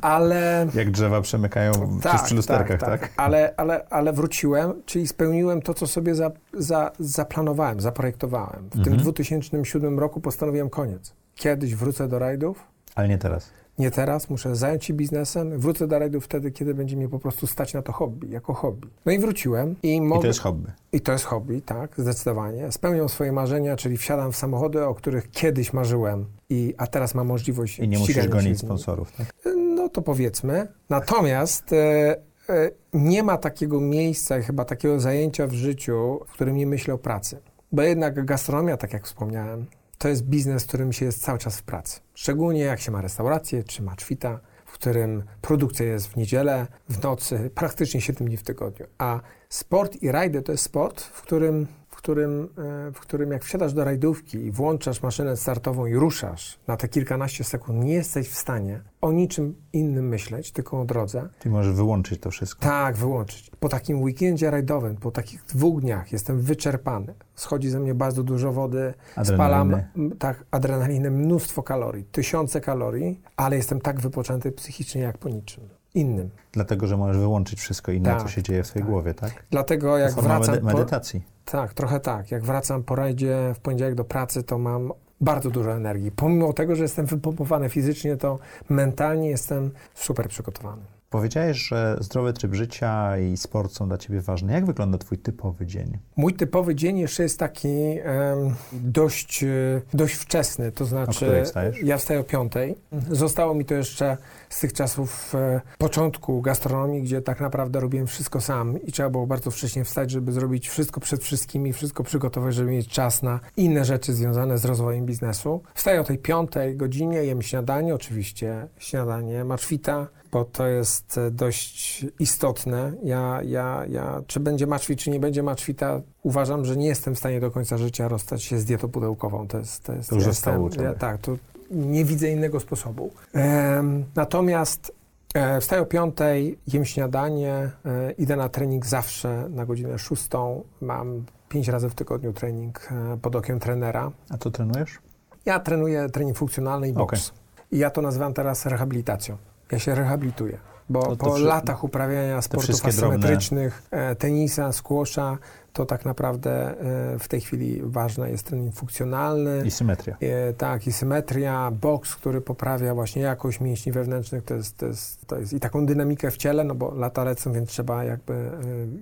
ale... Jak drzewa przemykają tak, przez lusterkach, tak, tak? tak? Ale, ale, ale wróciłem, czyli spełniłem to, co sobie za, za, zaplanowałem, zaprojektowałem. W mhm. tym 2007 roku postanowiłem koniec. Kiedyś wrócę do rajdów. Ale nie teraz nie teraz, muszę zająć się biznesem, wrócę do rajdów wtedy, kiedy będzie mnie po prostu stać na to hobby, jako hobby. No i wróciłem. I, mogę... I to jest hobby. I to jest hobby, tak, zdecydowanie. Spełniam swoje marzenia, czyli wsiadam w samochody, o których kiedyś marzyłem, i, a teraz mam możliwość I nie musisz gonić sponsorów, tak? No to powiedzmy. Natomiast... E, e, nie ma takiego miejsca, chyba takiego zajęcia w życiu, w którym nie myślę o pracy. Bo jednak gastronomia, tak jak wspomniałem, to jest biznes, w którym się jest cały czas w pracy. Szczególnie jak się ma restaurację czy ma czwita, w którym produkcja jest w niedzielę, w nocy, praktycznie 7 dni w tygodniu. A sport i rajdy to jest sport, w którym którym, e, w którym jak wsiadasz do rajdówki i włączasz maszynę startową i ruszasz na te kilkanaście sekund, nie jesteś w stanie o niczym innym myśleć, tylko o drodze. Ty możesz wyłączyć to wszystko. Tak, wyłączyć. Po takim weekendzie rajdowym, po takich dwóch dniach jestem wyczerpany. Schodzi ze mnie bardzo dużo wody, spalam tak, adrenalinę, mnóstwo kalorii, tysiące kalorii, ale jestem tak wypoczęty psychicznie jak po niczym innym. Dlatego, że możesz wyłączyć wszystko inne, tak, co się dzieje w swojej tak. głowie, tak? Dlatego jak wracam... Medy medytacji. Tak, trochę tak. Jak wracam po rajdzie w poniedziałek do pracy, to mam bardzo dużo energii. Pomimo tego, że jestem wypompowany fizycznie, to mentalnie jestem super przygotowany. Powiedziałeś, że zdrowy tryb życia i sport są dla ciebie ważne. Jak wygląda twój typowy dzień? Mój typowy dzień jeszcze jest taki um, dość, e, dość wczesny, to znaczy ja wstaję o piątej. Zostało mi to jeszcze z tych czasów e, początku gastronomii, gdzie tak naprawdę robiłem wszystko sam i trzeba było bardzo wcześnie wstać, żeby zrobić wszystko przed wszystkimi, wszystko przygotować, żeby mieć czas na inne rzeczy związane z rozwojem biznesu. Wstaję o tej piątej godzinie, jem śniadanie, oczywiście śniadanie maczwita, bo to jest e, dość istotne. Ja, ja, ja, czy będzie maczwit, czy nie będzie maczwita, uważam, że nie jestem w stanie do końca życia rozstać się z dietą pudełkową. To jest... To, jest, to już zostało ja, Tak, to nie widzę innego sposobu. Natomiast e, wstaję o piątej, jem śniadanie, e, idę na trening zawsze na godzinę szóstą. Mam pięć razy w tygodniu trening e, pod okiem trenera. A co trenujesz? Ja trenuję trening funkcjonalny i boks. Okay. I ja to nazywam teraz rehabilitacją. Ja się rehabilituję, bo po latach uprawiania sportów asymetrycznych, drobne. tenisa, squasha, to tak naprawdę e, w tej chwili ważny jest trening funkcjonalny. I symetria. E, tak, i symetria, boks, który poprawia właśnie jakość mięśni wewnętrznych, to jest, to jest, to jest i taką dynamikę w ciele, no bo lata lecą, więc trzeba jakby e,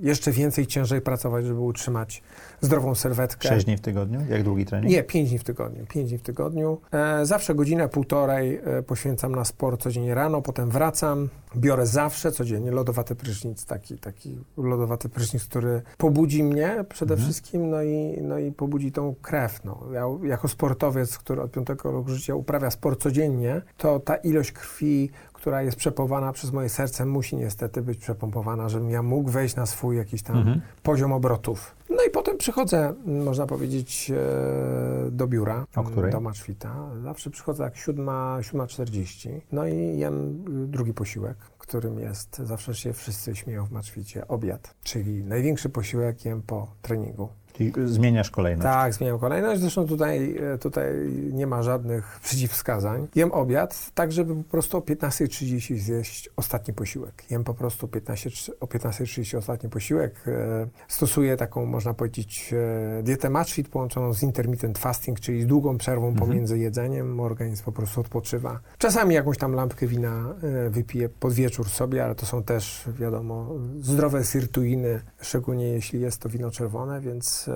jeszcze więcej, ciężej pracować, żeby utrzymać zdrową serwetkę. Sześć dni w tygodniu? Jak długi trening? Nie, pięć dni w tygodniu. Pięć dni w tygodniu. zawsze godzinę, półtorej poświęcam na sport codziennie rano, potem wracam, biorę zawsze codziennie lodowaty prysznic, taki, taki lodowaty prysznic, który pobudzi mnie mnie przede mhm. wszystkim, no i, no i pobudzi tą krew. No. Ja, jako sportowiec, który od piątego roku życia uprawia sport codziennie, to ta ilość krwi, która jest przepompowana przez moje serce, musi niestety być przepompowana, żebym ja mógł wejść na swój jakiś tam mhm. poziom obrotów. No i potem przychodzę, można powiedzieć, e, do biura, o której? do Maczwita. Zawsze przychodzę jak 7.40, no i jem drugi posiłek którym jest, zawsze się wszyscy śmieją w Maczwicie, obiad, czyli największy posiłek jem po treningu. Czyli zmieniasz kolejność. Tak, zmieniam kolejność. Zresztą tutaj, e, tutaj nie ma żadnych przeciwwskazań. Jem obiad, tak żeby po prostu o 15.30 zjeść ostatni posiłek. Jem po prostu 15, o 15.30 ostatni posiłek. E, stosuję taką, można powiedzieć, e, dietę matchfit połączoną z intermittent fasting, czyli z długą przerwą mhm. pomiędzy jedzeniem. Organizm po prostu odpoczywa. Czasami jakąś tam lampkę wina wypiję pod wieczór sobie, ale to są też, wiadomo, zdrowe sirtuiny, szczególnie jeśli jest to wino czerwone, więc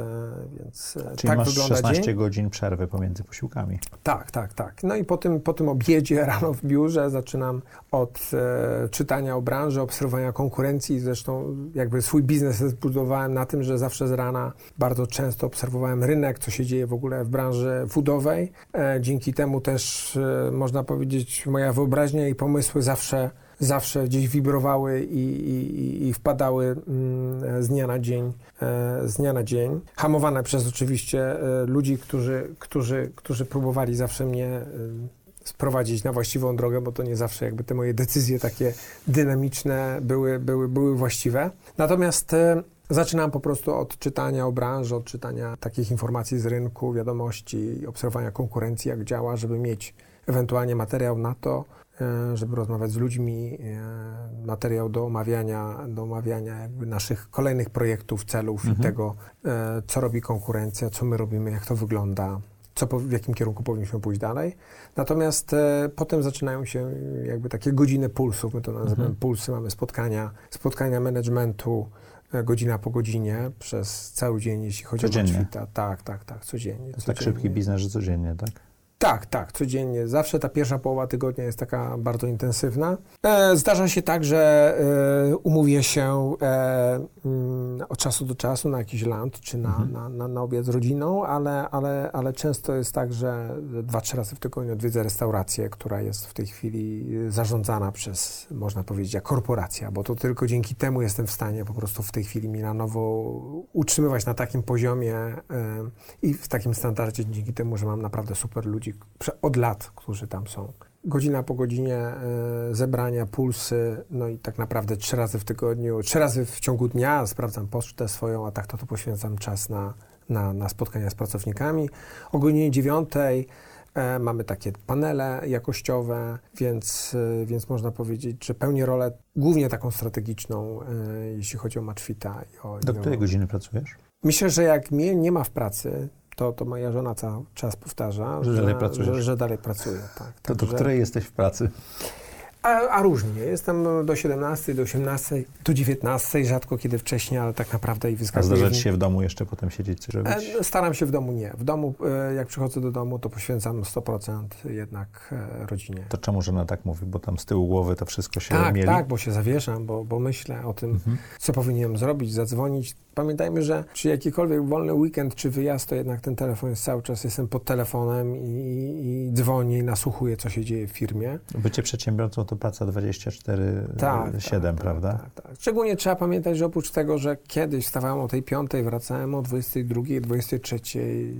więc e, Czyli tak masz wygląda 16 dzień. godzin przerwy pomiędzy posiłkami. Tak, tak, tak. No i po tym, po tym obiedzie rano w biurze zaczynam od e, czytania o branży, obserwowania konkurencji. Zresztą jakby swój biznes zbudowałem na tym, że zawsze z rana bardzo często obserwowałem rynek, co się dzieje w ogóle w branży foodowej. E, dzięki temu też e, można powiedzieć moja wyobraźnia i pomysły zawsze zawsze gdzieś wibrowały i, i, i wpadały mm, z dnia na dzień, e, z dnia na dzień. Hamowane przez oczywiście e, ludzi, którzy, którzy, którzy próbowali zawsze mnie e, sprowadzić na właściwą drogę, bo to nie zawsze jakby te moje decyzje takie dynamiczne były, były, były właściwe. Natomiast Zaczynam po prostu od czytania o branży, od czytania takich informacji z rynku, wiadomości, obserwowania konkurencji, jak działa, żeby mieć ewentualnie materiał na to, żeby rozmawiać z ludźmi, e, materiał do omawiania, do omawiania jakby naszych kolejnych projektów, celów i tego, e, co robi konkurencja, co my robimy, jak to wygląda, co, w jakim kierunku powinniśmy pójść dalej. Natomiast e, potem zaczynają się jakby takie godziny pulsów, my to nazywamy pulsy, mamy spotkania, spotkania managementu, e, godzina po godzinie przez cały dzień, jeśli chodzi Codziennie? o Matchfita. Tak, tak, tak, codziennie. To jest tak codziennie. szybki biznes, że codziennie, tak? Tak, tak, codziennie. Zawsze ta pierwsza połowa tygodnia jest taka bardzo intensywna. E, zdarza się tak, że e, umówię się e, mm, od czasu do czasu na jakiś lunch czy na, na, na, na obiad z rodziną, ale, ale, ale często jest tak, że dwa, trzy razy w tygodniu odwiedzę restaurację, która jest w tej chwili zarządzana przez, można powiedzieć, jak korporacja, bo to tylko dzięki temu jestem w stanie po prostu w tej chwili mi na nowo utrzymywać na takim poziomie e, i w takim standardzie dzięki temu, że mam naprawdę super ludzi od lat, którzy tam są. Godzina po godzinie e, zebrania, pulsy, no i tak naprawdę trzy razy w tygodniu, trzy razy w ciągu dnia sprawdzam pocztę swoją, a tak to, to poświęcam czas na, na, na spotkania z pracownikami. O godzinie dziewiątej e, mamy takie panele jakościowe, więc, e, więc można powiedzieć, że pełnię rolę głównie taką strategiczną, jeśli chodzi o Matchfita. Do której godziny pracujesz? Myślę, że jak mnie nie ma w pracy, to, to moja żona cały czas powtarza, Że dalej pracujesz. że, że dalej pracuję. Tak. To do której jesteś w pracy? A, a różnie. Jestem do 17, do 18, do 19, rzadko kiedy wcześniej, ale tak naprawdę i A wyskakuję. zdarza w- ci się w domu jeszcze potem siedzieć? E, Staram się w domu nie. W domu, e, jak przychodzę do domu, to poświęcam 100% jednak e, rodzinie. To czemu żona tak mówi? Bo tam z tyłu głowy to wszystko się Tak, mieli? tak, bo się zawieszam, bo, bo myślę o tym, Mhm. co powinienem zrobić, zadzwonić. Pamiętajmy, że czy jakikolwiek wolny weekend, czy wyjazd, to jednak ten telefon jest cały czas, jestem pod telefonem i, i dzwonię i nasłuchuję, co się dzieje w firmie. Bycie przedsiębiorcą to praca 24 Tak, 7, tak, prawda? Tak, tak. Szczególnie trzeba pamiętać, że oprócz tego, że kiedyś wstawałem o tej piątej, wracałem o 22, 23,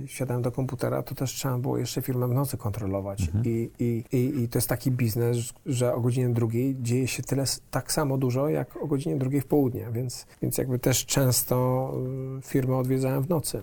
siadałem do komputera, to też trzeba było jeszcze firmę w nocy kontrolować. Mhm. I, i, i, I to jest taki biznes, że o godzinie drugiej dzieje się tyle, tak samo dużo, jak o godzinie drugiej w południe, więc, więc jakby też często y, firmę odwiedzałem w nocy,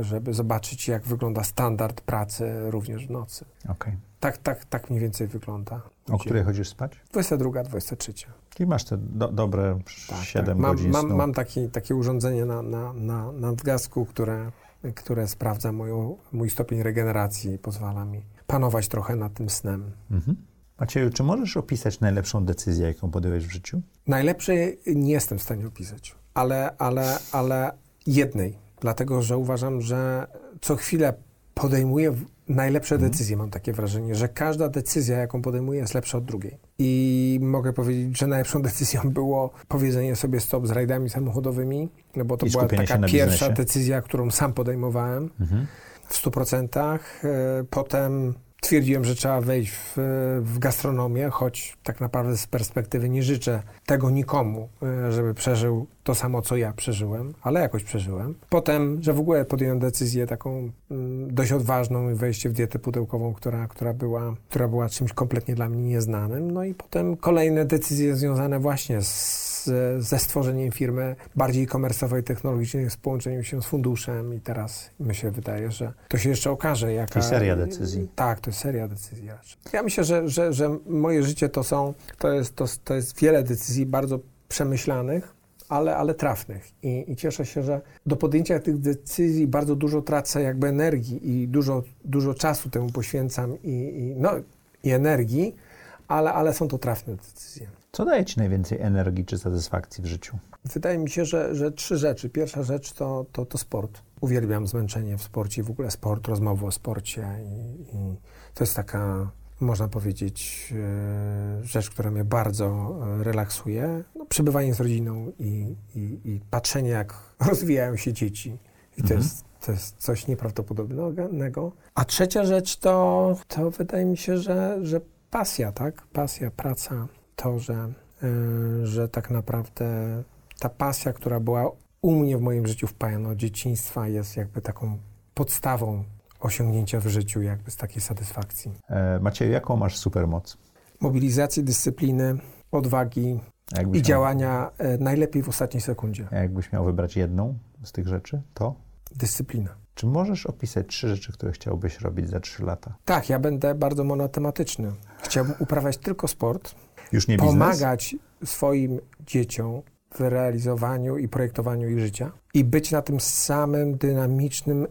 żeby zobaczyć, jak wygląda standard pracy również w nocy. Okej. Tak, tak, tak mniej więcej wygląda. O której chodzisz spać? 22, 23. Czyli masz te do, dobre Tak, 7 tak. Mam, godzin mam, mam taki, takie urządzenie na, na, na, na nadgarstku, które, które sprawdza moją, mój stopień regeneracji i pozwala mi panować trochę nad tym snem. Mhm. Macieju, czy możesz opisać najlepszą decyzję, jaką podjąłeś w życiu? Najlepszej nie jestem w stanie opisać, ale, ale, ale jednej, dlatego że uważam, że co chwilę podejmuję w- najlepsze Mhm. decyzje, mam takie wrażenie, że każda decyzja, jaką podejmuję, jest lepsza od drugiej. I mogę powiedzieć, że najlepszą decyzją było powiedzenie sobie stop z rajdami samochodowymi, no bo to była taka pierwsza biznesie. decyzja, którą sam podejmowałem Mhm. w 100%. E, Potem twierdziłem, że trzeba wejść w, w gastronomię, choć tak naprawdę z perspektywy nie życzę tego nikomu, e, żeby przeżył to samo, co ja przeżyłem, ale jakoś przeżyłem. Potem, że w ogóle podjąłem decyzję taką mm, dość odważną i wejście w dietę pudełkową, która, która, była, która była czymś kompletnie dla mnie nieznanym. No i potem kolejne decyzje związane właśnie z, ze stworzeniem firmy bardziej komersowej, technologicznej w połączeniu się z funduszem i teraz mi się wydaje, że to się jeszcze okaże. Jaka... I seria decyzji. Tak, to jest seria decyzji. Ja myślę, że, że, że moje życie to są, to jest, to, to jest wiele decyzji bardzo przemyślanych, ale, ale trafnych. I, I cieszę się, że do podjęcia tych decyzji bardzo dużo tracę jakby energii i dużo, dużo czasu temu poświęcam i, i, no, i energii, ale, ale są to trafne decyzje. Co daje ci najwięcej energii czy satysfakcji w życiu? Wydaje mi się, że, że trzy rzeczy. Pierwsza rzecz to, to, to sport. Uwielbiam zmęczenie w sporcie i w ogóle sport, rozmowy o sporcie. I, i to jest taka, można powiedzieć, e, rzecz, która mnie bardzo e, relaksuje. No, przebywanie z rodziną i, i, i patrzenie, jak rozwijają się dzieci. I to, Mhm. jest, to jest coś nieprawdopodobnego. A trzecia rzecz to, to wydaje mi się, że, że pasja, tak? Pasja, praca, to, że, y, że tak naprawdę ta pasja, która była u mnie w moim życiu wpajana od dzieciństwa, jest jakby taką podstawą osiągnięcia w życiu, jakby z takiej satysfakcji. E, Macieju, jaką masz supermoc? Mobilizacji, dyscypliny, odwagi A i działania e, najlepiej w ostatniej sekundzie. Miał, jakbyś miał wybrać jedną z tych rzeczy, to? Dyscyplina. Czy możesz opisać trzy rzeczy, które chciałbyś robić za trzy lata? Tak, ja będę bardzo monotematyczny. Chciałbym uprawiać tylko sport, Już nie biznes? pomagać swoim dzieciom w realizowaniu i projektowaniu ich życia i być na tym samym dynamicznym, e,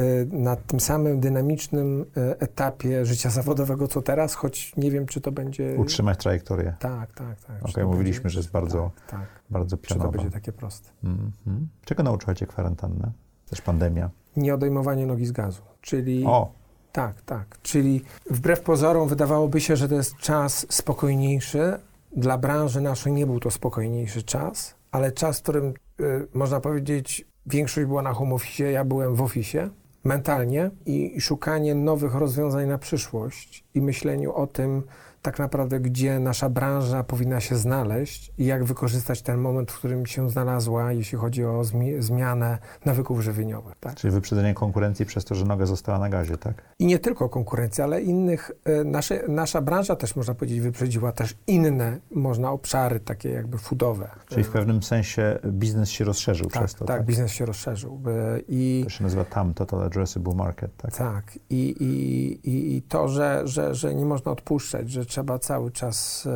e, na tym samym dynamicznym e, etapie życia zawodowego, co teraz, choć nie wiem, czy to będzie... Utrzymać trajektorię. Tak, tak, tak. Okej, to mówiliśmy, będzie- że jest bardzo, Tak, tak. bardzo Czy to pionowa. będzie takie proste. Mhm. Czego nauczyła cię kwarantannę? Też pandemia. Nie odejmowanie nogi z gazu, czyli... O, Tak, tak. Czyli wbrew pozorom wydawałoby się, że to jest czas spokojniejszy. Dla branży naszej nie był to spokojniejszy czas, ale czas, w którym y, można powiedzieć, większość była na home office, ja byłem w oficie mentalnie i, i szukanie nowych rozwiązań na przyszłość i myśleniu o tym, tak naprawdę, gdzie nasza branża powinna się znaleźć i jak wykorzystać ten moment, w którym się znalazła, jeśli chodzi o zmi- zmianę nawyków żywieniowych. Tak? czyli wyprzedzenie konkurencji przez to, że noga została na gazie, tak? I nie tylko konkurencja, ale innych, e, nasze, nasza branża też można powiedzieć wyprzedziła też inne, można obszary takie jakby foodowe. Czyli w pewnym sensie biznes się rozszerzył tak, przez to, tak, tak? biznes się rozszerzył. E, I To się nazywa TAM, Total Addressable Market, tak? tak, i, i, i, i to, że, że, że nie można odpuszczać, że trzeba cały czas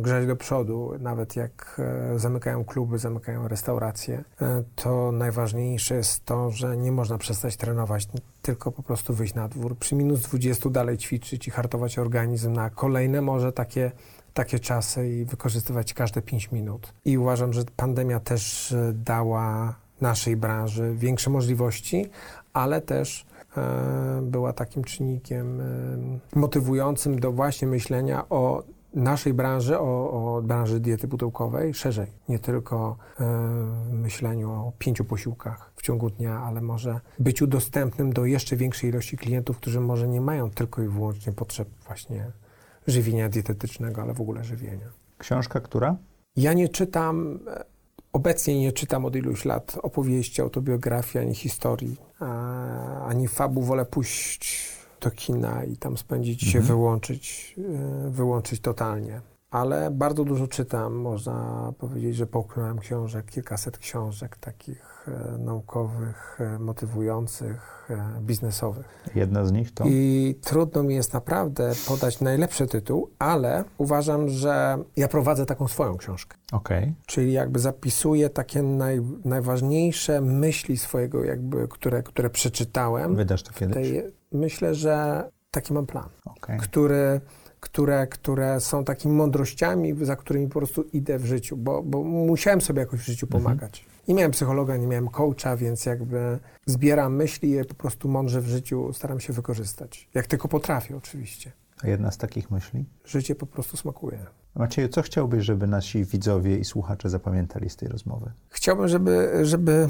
grzać do przodu, nawet jak e, zamykają kluby, zamykają restauracje, e, to najważniejsze jest to, że nie można przestać trenować, tylko po prostu wyjść na dwór, przy minus 20 dalej ćwiczyć i hartować organizm na kolejne może takie takie czasy i wykorzystywać każde 5 minut. I uważam, że pandemia też e, dała naszej branży większe możliwości, ale też była takim czynnikiem e, motywującym do właśnie myślenia o naszej branży, o, o branży diety pudełkowej szerzej. Nie tylko e, myśleniu o pięciu posiłkach w ciągu dnia, ale może byciu dostępnym do jeszcze większej ilości klientów, którzy może nie mają tylko i wyłącznie potrzeb właśnie żywienia dietetycznego, ale w ogóle żywienia. Książka, która? Ja nie czytam, e, obecnie nie czytam od iluś lat opowieści, autobiografii, ani historii, a, ani fabu. Wolę pójść do kina i tam spędzić się, Mhm. wyłączyć, e, wyłączyć totalnie. Ale bardzo dużo czytam, można powiedzieć, że połknąłem książek, kilkaset książek takich naukowych, e, motywujących, e, biznesowych. Jedna z nich to? I trudno mi jest naprawdę podać najlepszy tytuł, ale uważam, że ja prowadzę taką swoją książkę. Okej. Czyli jakby zapisuję takie naj, najważniejsze myśli swojego, jakby, które, które przeczytałem. Wydasz to kiedyś? Tej, myślę, że taki mam plan, Okej. który, które, które są takimi mądrościami, za którymi po prostu idę w życiu, bo, bo musiałem sobie jakoś w życiu Mhm. Nie miałem psychologa, nie miałem coacha, więc jakby zbieram myśli i je po prostu mądrze w życiu staram się wykorzystać. Jak tylko potrafię oczywiście. A jedna z takich myśli? Życie po prostu smakuje. Macieju, co chciałbyś, żeby nasi widzowie i słuchacze zapamiętali z tej rozmowy? Chciałbym, żeby, żeby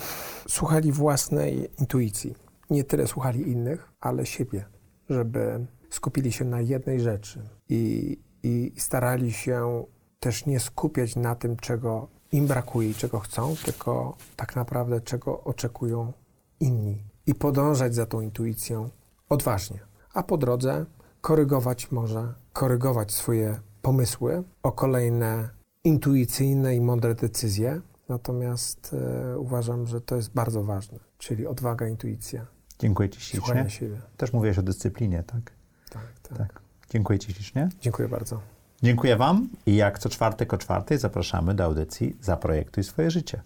słuchali własnej intuicji. Nie tyle słuchali innych, ale siebie. Żeby skupili się na jednej rzeczy i, i starali się też nie skupiać na tym, czego im brakuje i czego chcą, tylko tak naprawdę czego oczekują inni. I podążać za tą intuicją odważnie. A po drodze korygować może, korygować swoje pomysły o kolejne intuicyjne i mądre decyzje. Natomiast e, uważam, że to jest bardzo ważne, czyli odwaga, intuicja, Dziękuję Ci ślicznie. siebie. Też mówiłeś o dyscyplinie, tak? Tak, tak. Tak. Dziękuję Ci ślicznie. Dziękuję bardzo. Dziękuję Wam i jak co czwartek o czwartej zapraszamy do audycji Zaprojektuj swoje życie.